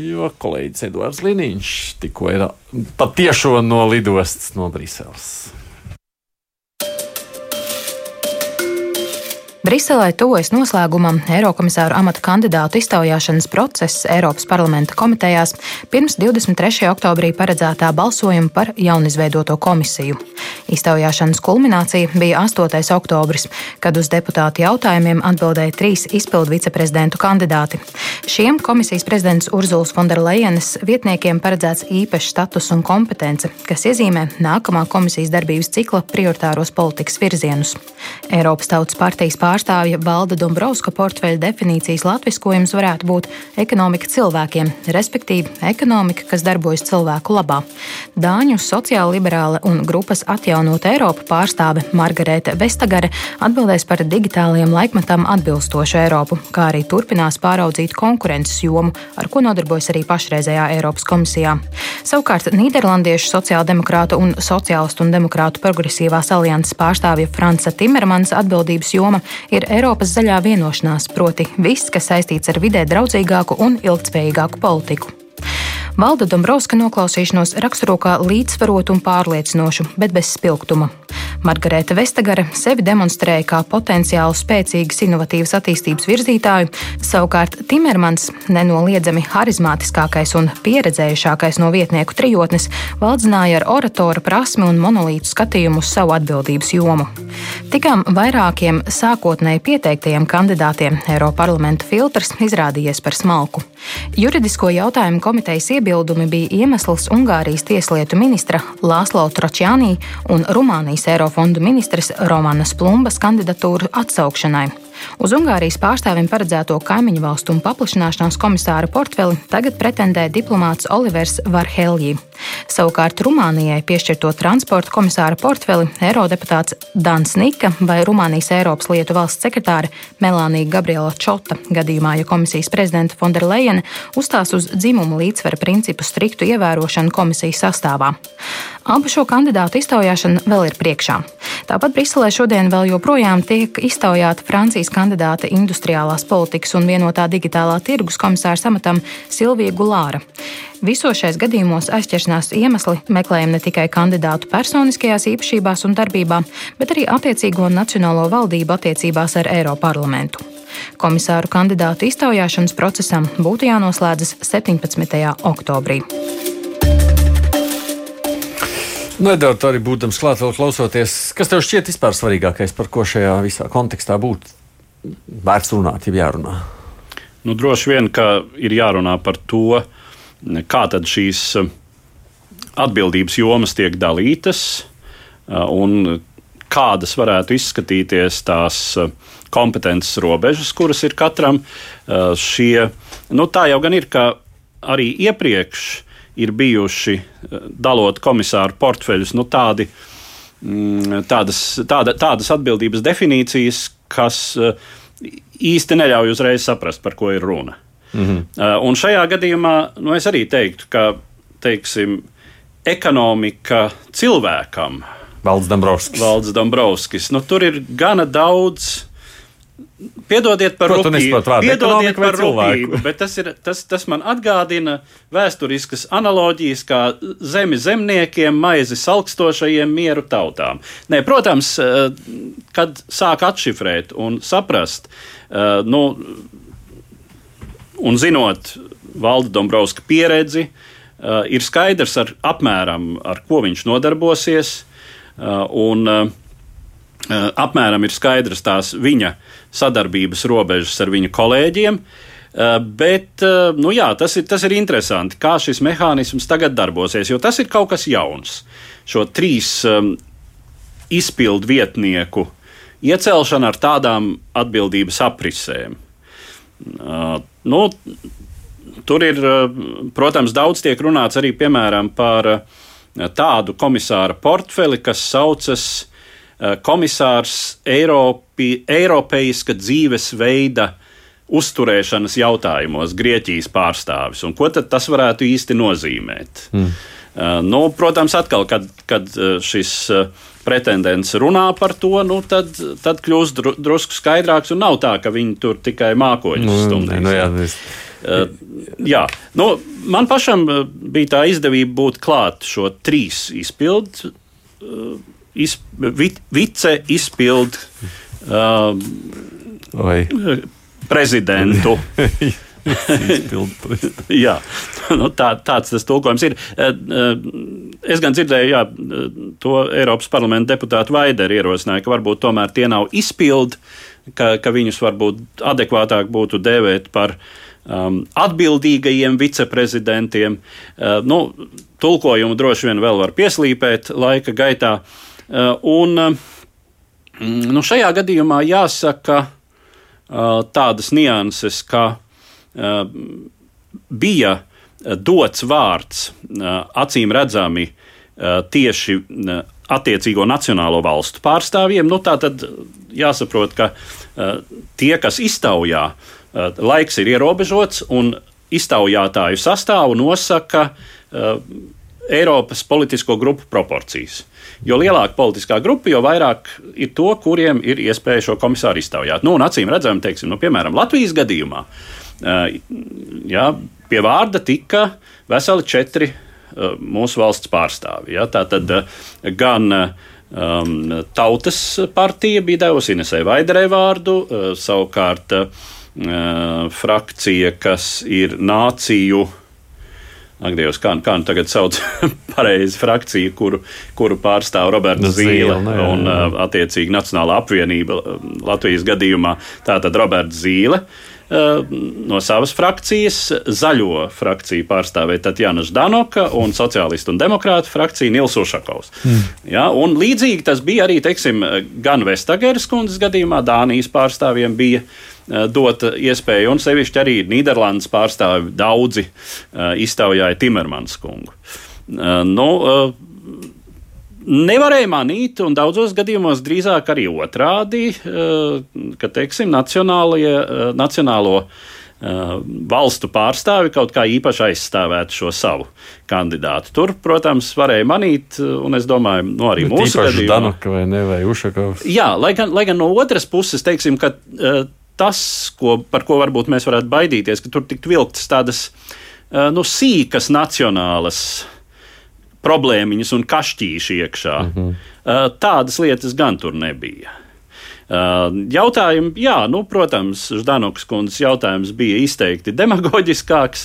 jo kolēģis Edvards Liniņš tikko ir patiešo no lidostas no Briseles. Briselē tuvojas noslēgumam Eirokomisāru amata kandidātu iztaujāšanas process Eiropas parlamenta komitejās pirms 23. oktobrī paredzētā balsojuma par jaunizveidoto komisiju. Iztaujāšanas kulminācija bija 8. oktobris, kad uz deputātu jautājumiem atbildēja trīs izpildu viceprezidentu kandidāti. Šiem komisijas prezidents Urzuls Fonderlejenes vietniekiem paredzēts īpašs status un kompetence, kas iezīmē nākamā komisijas darbības cikla prioritāros politikas virzienus. Eiropas Tautas partijas pārstāvjiem pārstāvja Valda Dombrovska portfeļa definīcijas latviskojums varētu būt ekonomika cilvēkiem, respektīvi ekonomika, kas darbojas cilvēku labā. Dāņu sociāla liberāla un grupas atjaunot Eiropu pārstāve Margarete Vestagare atbildēs par digitālajiem laikmetam atbilstošu Eiropu, kā arī turpinās pāraudzīt konkurences jomu, ar ko nodarbojas arī pašreizējā Eiropas komisijā. Savukārt Nīderlandiešu sociāldemokrātu un sociālistu un demokrātu progresīvās alianses pārstāvja Franca Timermans atbildības joma ir Eiropas zaļā vienošanās, proti viss, kas saistīts ar vidē draudzīgāku un ilgspējīgāku politiku. Valda Dombrovska noklausīšanos raksturo kā līdzsvarotu un pārliecinošu, bet bez spilgtuma. Margarita Vestagare sevi demonstrēja kā potenciāli spēcīgas, inovatīvas attīstības virzītāju, savukārt Timermans, nenoliedzami harizmātiskākais un pieredzējušākais no vietnieku trijotnes, valdzināja ar oratora prasmi un monolītu skatījumu uz savu atbildības jomu. Tikām vairākiem sākotnēji pieteiktajiem kandidātiem Eiroparlamenta filtrs izrādījies par smalku. Juridisko jautājumu komitejas iebildumi bija iemesls Ungārijas tieslietu ministra Lāslo Tročjānī un Rumānijas Eirofondu ministres Romanas Plumbas kandidatūru atsaukšanai. Uz Ungārijas pārstāvim paredzēto kaimiņu valstu un paplašināšanās komisāra portfeli tagad pretendē diplomāts Olivers Varhelji. Savukārt Rumānijai piešķirto transporta komisāra portfeli eirodeputāts Dans Nika vai Rumānijas Eiropas lietu valsts sekretāre Melānija Gabriela Čota gadījumā, ja komisijas prezidenta Fonderleina uzstās uz dzimumu līdzsvera principu striktu ievērošanu komisijas sastāvā. Abu šo kandidātu iztaujāšana vēl ir priekšā. Tāpat Briselē šodien vēl joprojām tiek iztaujāta Francijas kandidāte industriālās politikas un vienotā digitālā tirgus komisāra amatam Silvija Gulāra. Visos šais gadījumos aizķeršanās iemesli meklējam ne tikai kandidātu personiskajās īpašībās un darbībā, bet arī attiecīgo nacionālo valdību attiecībās ar Eiroparlamentu. Komisāru kandidātu iztaujāšanas procesam būtu jānoslēdzas 17. oktobrī. Edvards, arī būdams klāt, vēl klausoties, kas tev šķiet vispār svarīgākais, par ko šajā visā kontekstā būtu vērts runāt, ja jārunā? Nu, droši vien, ka ir jārunā par to, kā tad šīs uh, atbildības jomas tiek dalītas uh, un kādas varētu izskatīties tās uh, kompetences robežas, kuras ir katram. Šie, nu, tā jau gan ir, ka arī iepriekš ir bijuši, dalot komisāru portfeļus, nu, tādi, mm, tādas, tāda, tādas atbildības definīcijas, kas īsti neļauj uzreiz saprast, par ko ir runa. Mm -hmm. Un šajā gadījumā nu, es arī teiktu, ka teiksim, ekonomika cilvēkam. Valds Dombrovskis. Valds Dombrovskis. Nu, tur ir gana daudz Piedodiet par rupjību, piedodiet par rupjību, bet tas, ir, tas, tas man atgādina vēsturiskas analoģijas kā zemi zemniekiem, maizi salkstošajiem mieru tautām. Nē, protams, eh, kad sāk atšifrēt un saprast, eh, nu, un zinot Valda Dombrovska pieredzi, eh, ir skaidrs ar apmēram, ar ko viņš nodarbosies, un apmēram ir skaidrs tās viņa uh, sadarbības robežas ar viņa kolēģiem. Uh, bet uh, nu jā, tas, ir, tas ir interesanti, kā šis mehānisms tagad darbosies, jo tas ir kaut kas jauns. Šo trīs um, izpildu vietnieku iecelšana ar tādām atbildības aprisēm. Nu, tur ir, protams, daudz tiek runāts arī piemēram par tādu komisāra portfeli, kas saucas Eh, komisārs Eiropi, Eiropeiska dzīvesveida uzturēšanas jautājumos, Grieķijas pārstāvis. Un ko tas varētu īsti nozīmēt? Mm. Uh, nu, protams, atkal, kad, kad eh, šis pretendents runā par to, nu, tad, tad kļūst dru, drusku skaidrāks. Nav tā, ka viņi tur tikai mākoņus nu, stumdīs. Nu, jā, uh, jā. Nu, man pašam bija tā izdevība būt klāt šo trīs izpildu. Uh, izp, vic, vice izpild uh, prezidentu. jā, nu, tā, tāds tas tulkojums ir. Uh, uh, es gan dzirdēju, jā, to Eiropas parlamenta deputātu Vaideri ierosināja, ka varbūt tomēr tie nav izpildi, ka, ka viņus varbūt adekvātāk būtu dēvēt par um, atbildīgajiem viceprezidentiem. Uh, nu, tulkojumu droši vien vēl var pieslīpēt laika gaitā. Uh, un, uh, Mm, nu, šajā gadījumā jāsaka tādas nianses, ka bija dots vārds acīm redzami tieši attiecīgo nacionālo valstu pārstāvjiem. Nu, tā tad jāsaprot, ka tie, kas iztaujā, laiks ir ierobežots un iztaujātāju sastāvu nosaka Eiropas politisko grupu proporcijas. Jo lielāka politiskā grupa, jo vairāk ir to, kuriem ir iespēja šo komisāru iztaujāt. Nu, acīm redzam, teiksim, nu, piemēram, Latvijas gadījumā jā, pie vārda tika veseli četri mūsu valsts pārstāvi. Ja? Tā tad gan um, Tautas partija bija devusi Inesai Vaidarei vārdu, savukārt uh, frakcija, kas ir nāciju Ak, Dievs, kā, kā nu tagad sauc pareizi frakciju, kuru, kuru pārstāv Roberts Zīle Zīle, ne, un uh, attiecīgi Nacionālā apvienība Latvijas gadījumā. Tātad Roberts Zīle. Uh, no savas frakcijas, zaļo frakciju pārstāvēja Tatjana Ždanoka un sociālistu un demokrātu frakciju Nils Ušakovs. Mm. Ja, un līdzīgi tas bija arī, teiksim, gan Vestageras kundzes gadījumā, Dānijas pārstāvjiem bija Eh, dot iespēju, un sevišķi arī Nīderlandes pārstāvi daudzi eh, iztaujāja Timermans kungu. Eh, nu, nevarēja manīt, un daudzos gadījumos drīzāk arī otrādi, ka teiksim, nacionālo valstu pārstāvi kaut kā īpaši aizstāvētu šo savu kandidātu. Tur, protams, varēja manīt, un es domāju, nu, arī Bet mūsu gadījumā. Danuka vai ne, vai Ušakovs. Jā, lai gan, lai gan no otras puses, teiksim, ka tas, ko, par ko varbūt mēs varētu baidīties, ka tur tiktu vilktas tādas nu, sīkas nacionālas problēmiņas un kašķīši iekšā. Mm -hmm. Tādas lietas gan tur nebija. Jautājumi, jā, nu, protams, Ždanokas kundzes jautājums bija izteikti demagoģiskāks.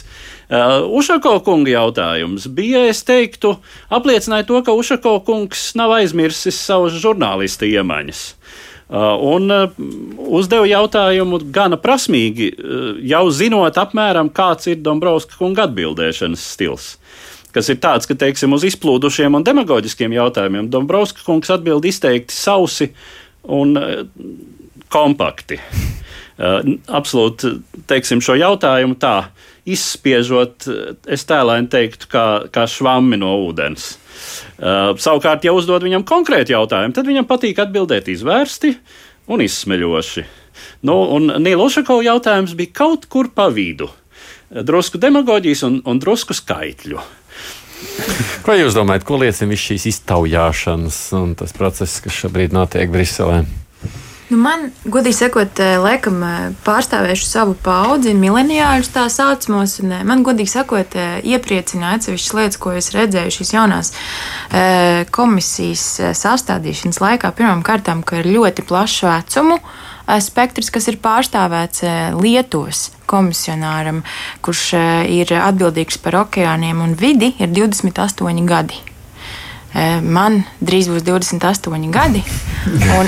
Ušako kunga jautājums bija, es teiktu, apliecināja to, ka Ušako kungs nav aizmirsis savas žurnālista iemaņas. Un uzdeva jautājumu gana prasmīgi, jau zinot apmēram, kāds ir Dombrovska kunga atbildēšanas stils. Kas ir tāds, ka, teiksim, uz izplūdušiem un demagoģiskiem jautājumiem Dombrovska kungs atbild izteikti sausi un kompakti. Absolūti, teiksim, šo jautājumu tā izspiežot, es tēlēni teiktu, kā, kā švammi no ūdens. Uh, savukārt, ja uzdod viņam konkrēti jautājumu, tad viņam patīk atbildēt izvērsti un izsmeļoši. Nu, un Nīla Ušakova jautājums bija kaut kur pa vidu. Drusku demagoģijas un, un drusku skaitļu. Ko jūs domājat, ko liecina visas šīs iztaujāšanas un tas process, kas šobrīd notiek Briselē? Nu man, godīgi sakot, eh, laikam eh, pārstāvēšu savu paudzi, mileniāļus tā saucamos. Eh, man, godīgi sakot, iepriecināja atsevišķas lietas, ko es redzēju šīs jaunās komisijas sastādīšanas laikā. Pirmkārt, ka ir ļoti plašs vecumu spektrs, kas ir pārstāvēts Lietuvas komisionāram, kurš ir atbildīgs par okeāniem un vidi, ir 28 gadi. Man drīz būs 28 gadi,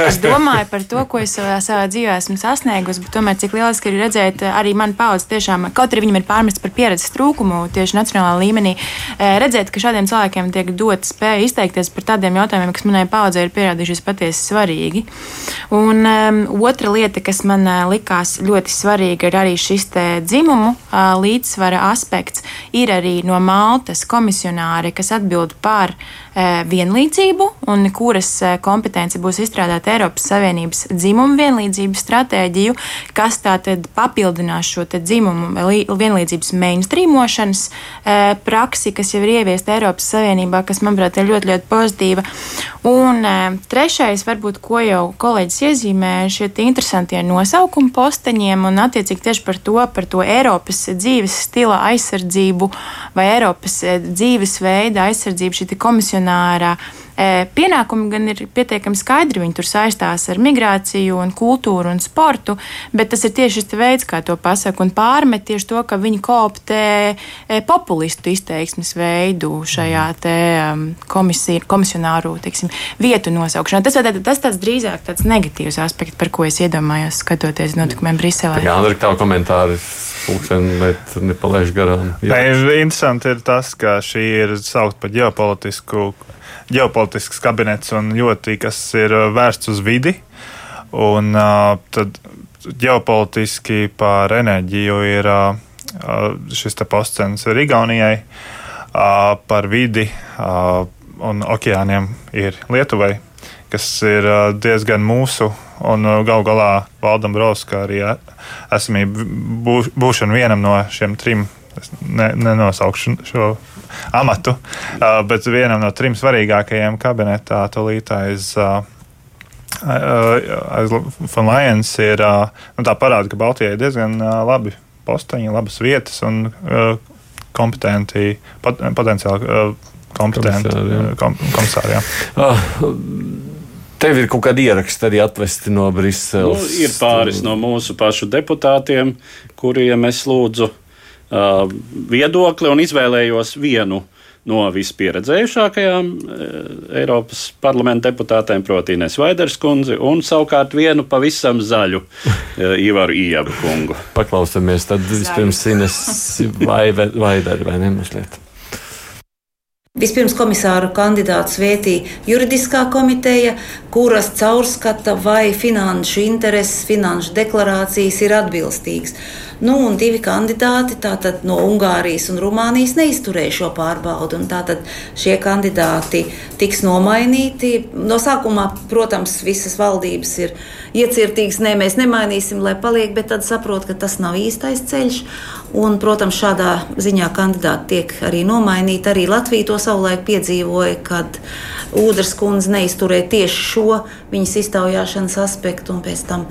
es domāju par to, ko es savā, dzīvē esmu sasniegusi. Bet tomēr cik lieliski ir redzēt, arī man paudze tiešām, kaut arī viņam ir pārmests par pieredzes trūkumu tieši nacionālā līmenī, redzēt, ka šādiem cilvēkiem tiek dot spēja izteikties par tādiem jautājumiem, kas manai paudzei ir pierādījušies patiesi svarīgi. Un um, otra lieta, kas man likās ļoti svarīga, ir arī šis dzimumu uh, līdzsvara aspekts. Ir arī no Maltas komisionāri, kas atbild par Eh, vienlīdzību un kuras eh, kompetence būs izstrādāt Eiropas Savienības dzimumu vienlīdzības stratēģiju, kas tātad papildinās šo dzimumu vienlīdzības mainstreamošanas eh, praksi, kas jau ir ieviesta Eiropas Savienībā, kas, manuprāt, ir ļoti, ļoti pozitīva. Un trešais, varbūt, ko jau kolēģis iezīmēja, šie interesantie nosaukumi posteņiem un attiecīgi tieši par to, par to Eiropas dzīves stila aizsardzību vai Eiropas dzīvesveida aizsardzību šī e, pienākumi gan ir pietiekami skaidri. Viņi tur saistās ar migrāciju, un kultūru un sportu, bet tas ir tieši šis veids, kā to pasaka, un pārmet tieši to, ka viņi koptē e, populistu izteiksmes veidu šajā te komisiju, komisionāru teiksim, vietu nosaukšanā. Tas, tas, tas tāds drīzāk tāds negatīvs aspekts, par ko es iedomājos, skatoties notikumiem Briselē. Jā, Andri, tā komentāri pulksteni, bet nepalaiž garām. Jā. Nē, interesanti ir tas, ka šī ir saukt par ģeopolitisku ģeopolitisks kabinets un ļoti kas ir vērsts uz vidi. Un, uh, tad ģeopolitiski par enerģiju ir uh, šis postcents ir Igaunijai, uh, par vidi uh, un okeāniem ir Lietuvai, kas ir uh, diezgan mūsu un uh, gal galā Valdam Brovskam arī esamība būšana vienam no šiem trim. Es ne, nenosaukšu šo amatu, uh, bet vienam no trim svarīgākajiem kabinetā tolīt aiz uh, aiz Funlajens ir nu, tā parāda, ka Baltijai ir diezgan labi posteņi, labas vietas un kompetenti, pot, potenciāli kompetenti komisāri. Ah, tev ir kaut kādi ieraksti arī atvesti no Briseles. Nu, ir pāris no mūsu pašu deputātiem, kuriem es lūdzu uh, viedokli un izvēlējos vienu no vispieredzējušākajām eh, Eiropas parlamenta deputātēm, proti, Ines Vaiders kundzi, un savukārt vienu pavisam zaļu eh, Ivaru Iebu kungu. Paklausāmies tad vispirms Ines Vaideri vai ne mazliet. Vispirms komisāru kandidātu svētīja juridiskā komiteja, kuras caurskata, vai finanšu intereses, finanšu deklarācijas ir atbilstīgas. Nu, un divi kandidāti no Ungārijas un Rumānijas neizturēja šo pārbaudu. Tātad šie kandidāti tiks nomainīti. No sākumā, protams, visas valdības ir iecirtīgas, nē, mēs nemainīsim, lai paliek, bet tad saprot, ka tas nav īstais ceļš. Un, protams, šādā ziņā kandidāti tiek arī nomainīti. Arī Latvija to savulaik piedzīvoja, kad Udras kundze neizturēja tieši šo viņas iztaujāšanas aspektu, un pēc tam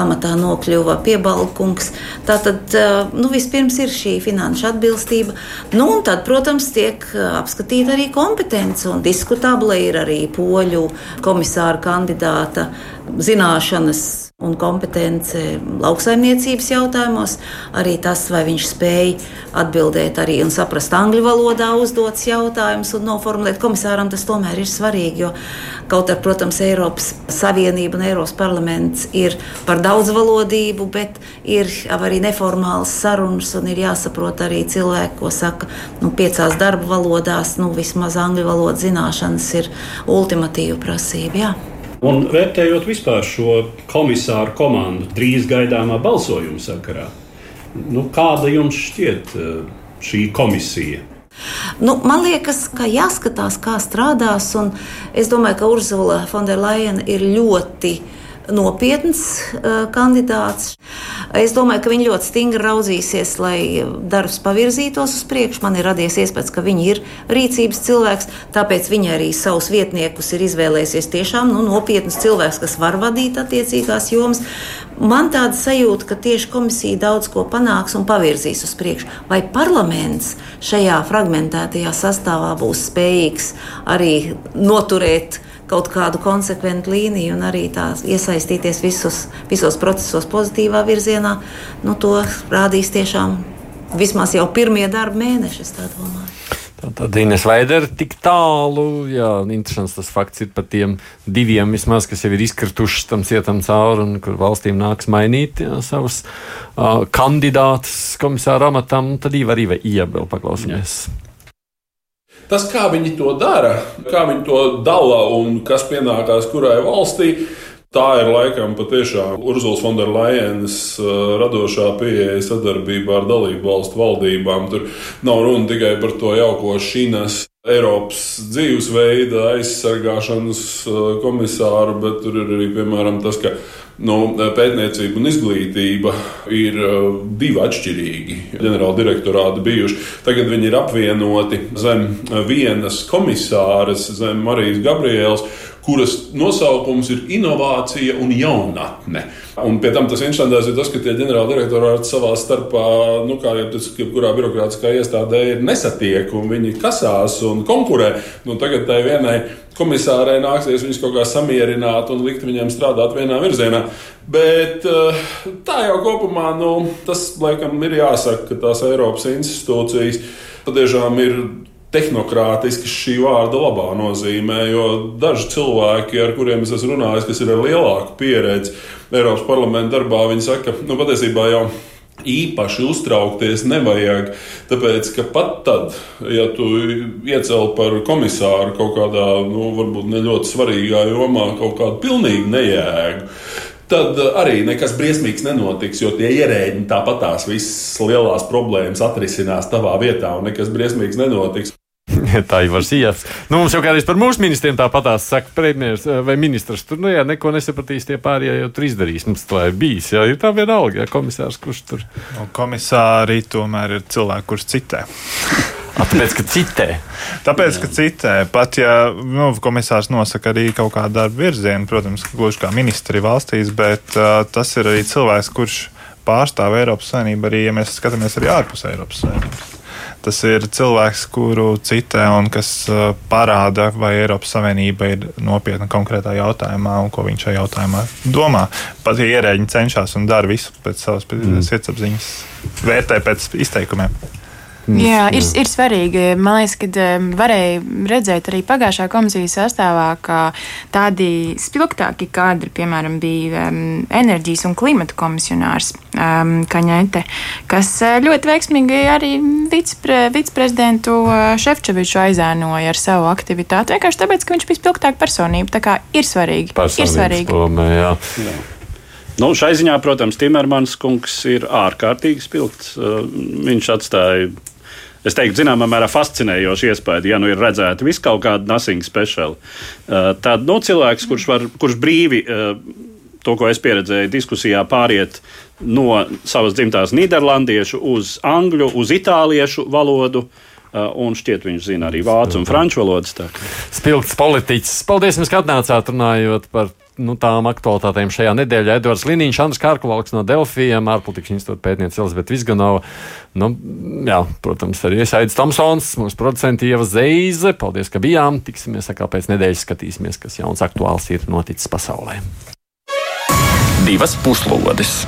amatā nokļuva piebalkungs. Tātad nu, vispirms ir šī finanšu atbilstība, nu, un tad, protams, tiek apskatīta arī kompetence, un diskutabla ir arī poļu komisāra kandidāta zināšanas un kompetence lauksaimniecības jautājumos, arī tas, vai viņš spēj atbildēt arī un saprast angļu valodā uzdots jautājumus un noformulēt komisāram, tas tomēr ir svarīgi, jo kaut arī, protams, Eiropas Savienība un Eiropas parlaments ir par daudzvalodību, bet ir arī neformāls sarunas un ir jāsaprot arī cilvēki, ko saka nu, piecās darba valodās, nu, vismaz angļu valodas zināšanas ir ultimatīva prasība. Jā. Un vērtējot vispār šo komisāru komandu drīz gaidāmā balsojuma sakarā, nu, kāda jums šķiet eh, šī komisija? Nu, man liekas, ka jāskatās, kā strādās. Es domāju, ka Urzula Fonderlaina ir ļoti nopietns uh, kandidāts. Es domāju, ka viņi ļoti stingri raudzīsies, lai darbs pavirzītos uz priekšu. Man ir radies iespējas, ka viņi ir rīcības cilvēks, tāpēc viņi arī savus vietniekus ir izvēlējušies tiešām nu, nopietnus cilvēkus, kas var vadīt attiecīgās jomas. Man tāda sajūta, ka tieši komisija daudz ko panāks un pavirzīs uz priekšu. Vai parlaments šajā fragmentētajā sastāvā būs spējīgs arī noturēt? Kaut kādu konsekventu līniju un arī tā iesaistīties visos, visos procesos pozitīvā virzienā, nu, to rādīs tiešām vismaz jau pirmie darba mēneši, es tā domāju. Tad Inês Vaidere tik tālu, jā, interesants tas fakts ir par tiem diviem vismaz, kas jau ir izkrituši tam cietam cauri un kur valstīm nāks mainīt jā, savus uh, kandidātus komisāra amatam, tad Iva arī vai Ieba vēl paklausīsimies. Jā. Tas, kā viņi to dara, kā viņi to dala un kas pienākās kurai valstī, Tā ir laikam patiešām Urzulas Fonderlajenas uh, radošā pieeja sadarbībā ar dalību valstu valdībām. Tur nav runa tikai par to jauko šīnas Eiropas dzīvesveida aizsargāšanas uh, komisāru, bet tur ir arī piemēram tas, ka Nu, pētniecība un izglītība ir uh, divi atšķirīgi ģenerāla direktorāti bijuši. Tagad viņi ir apvienoti zem vienas komisāras, zem Marijas Gabrielas, kuras nosaukums ir inovācija un jaunatne. Un pie tam tas interesantais ir tas, ka tie ģenerāla direktorāti savā starpā, nu, kā jau tas, kurā birokrātiskā iestādē ir nesatiek, un viņi kasās un konkurē. Nu, tagad tai vienai komisārai nāksies viņus kaut kā samierināt un likt viņiem strādāt vienā virzienā. Bet eh, tā jau kopumā, nu, tas laikam ir jāsaka, ka tās Eiropas institūcijas patiešām ir tehnokrātisks šī vārda labā nozīmē, jo daži cilvēki, ar kuriem es esmu runājis, kas ir ar lielāku pieredzi Eiropas parlamenta darbā, viņi saka, ka nu, patiesībā jau īpaši uztraukties nevajag. Tāpēc, ka pat tad, ja tu iecēl par komisāru kaut kādā, nu, varbūt ne ļoti svarīgā jomā, kaut kādu pilnīgi nejēgu. Tad arī nekas briesmīgs nenotiks, jo tie ierēģi tāpat tās visas lielās problēmas atrisinās tavā vietā, un nekas briesmīgs nenotiks. tā jau var sīkās. Nu, mums jau kādreiz par mūsu ministriem tāpatās saka, premjerministrs eh, vai ministrs. Tur, nu, jā, neko nesapratīs tie pārējie, jau tur izdarīs. Mums tā ir bijis. Jā, ir tā vienalga, ja komisārs, kurš tur. Nu, komisāri tomēr ir cilvēki, kurš citē. Tāpēc, ka citē. Tāpēc, ka citē. Pat ja nu, komisārs nosaka arī kaut kādu darbu virzienu, protams, gluži kā ministri valstīs, bet uh, tas ir arī cilvēks, kurš pārstāv Eiropas Savienību, arī ja mēs skatāmies arī ārpus Eiropas Savienības. Tas ir cilvēks, kuru citē un kas parāda, vai Eiropas Savienība ir nopietna konkrētā jautājumā un ko viņš šajā jautājumā domā. Pat ja ierēģi cenšas un dara visu pēc savas mm. sirdsapziņas, vērtē pēc izteikumiem. Jā, ir, ir svarīgi. Man liekas, ka varēja redzēt arī pagājušā komisijas sastāvā, ka tādi spilgtāki kadri, piemēram, bija um, enerģijas un klimata komisionārs um, Kaņete, kas uh, ļoti veiksmīgi arī vicepre, viceprezidentu uh, Šefčoviču aizēnoja ar savu aktivitāti. Vienkārši tāpēc, ka viņš bija spilgtāka personība. Tā kā ir svarīgi. Ir svarīgi. Spilme, jā. Jā. Nu, šai ziņā, protams, Timermans kungs ir ārkārtīgi spilgts. Uh, viņš atstāja es teiktu, zināmā mērā fascinējoši iespēja, ja nu ir redzēta vis kaut kāda nothing special. Uh, tad nu, cilvēks, kurš, var, kurš brīvi. Uh, To, ko es pieredzēju diskusijā, pāriet no savas dzimtās nīderlandiešu uz angļu, uz itāliešu valodu, uh, un šķiet, viņš zina arī vācu un franču valodas. Spilgts politiķis. Paldies, ka atnācāt runājot par nu, tām aktualitātēm šajā nedēļā. Edvards Liniņš, Andris Kārkovalks no Delfijiem, ārpolitikas institūta pētniece Elizabete Vizganova. Nu, jā, protams, arī Iesaidis Tomsons, mūsu producenti Ieva Zeize. Paldies, ka bijām. Tiksimies atkal pēc nedēļas, skatīsimies, kas jauns aktuāls ir noticis pasaulē. Divas puslodes!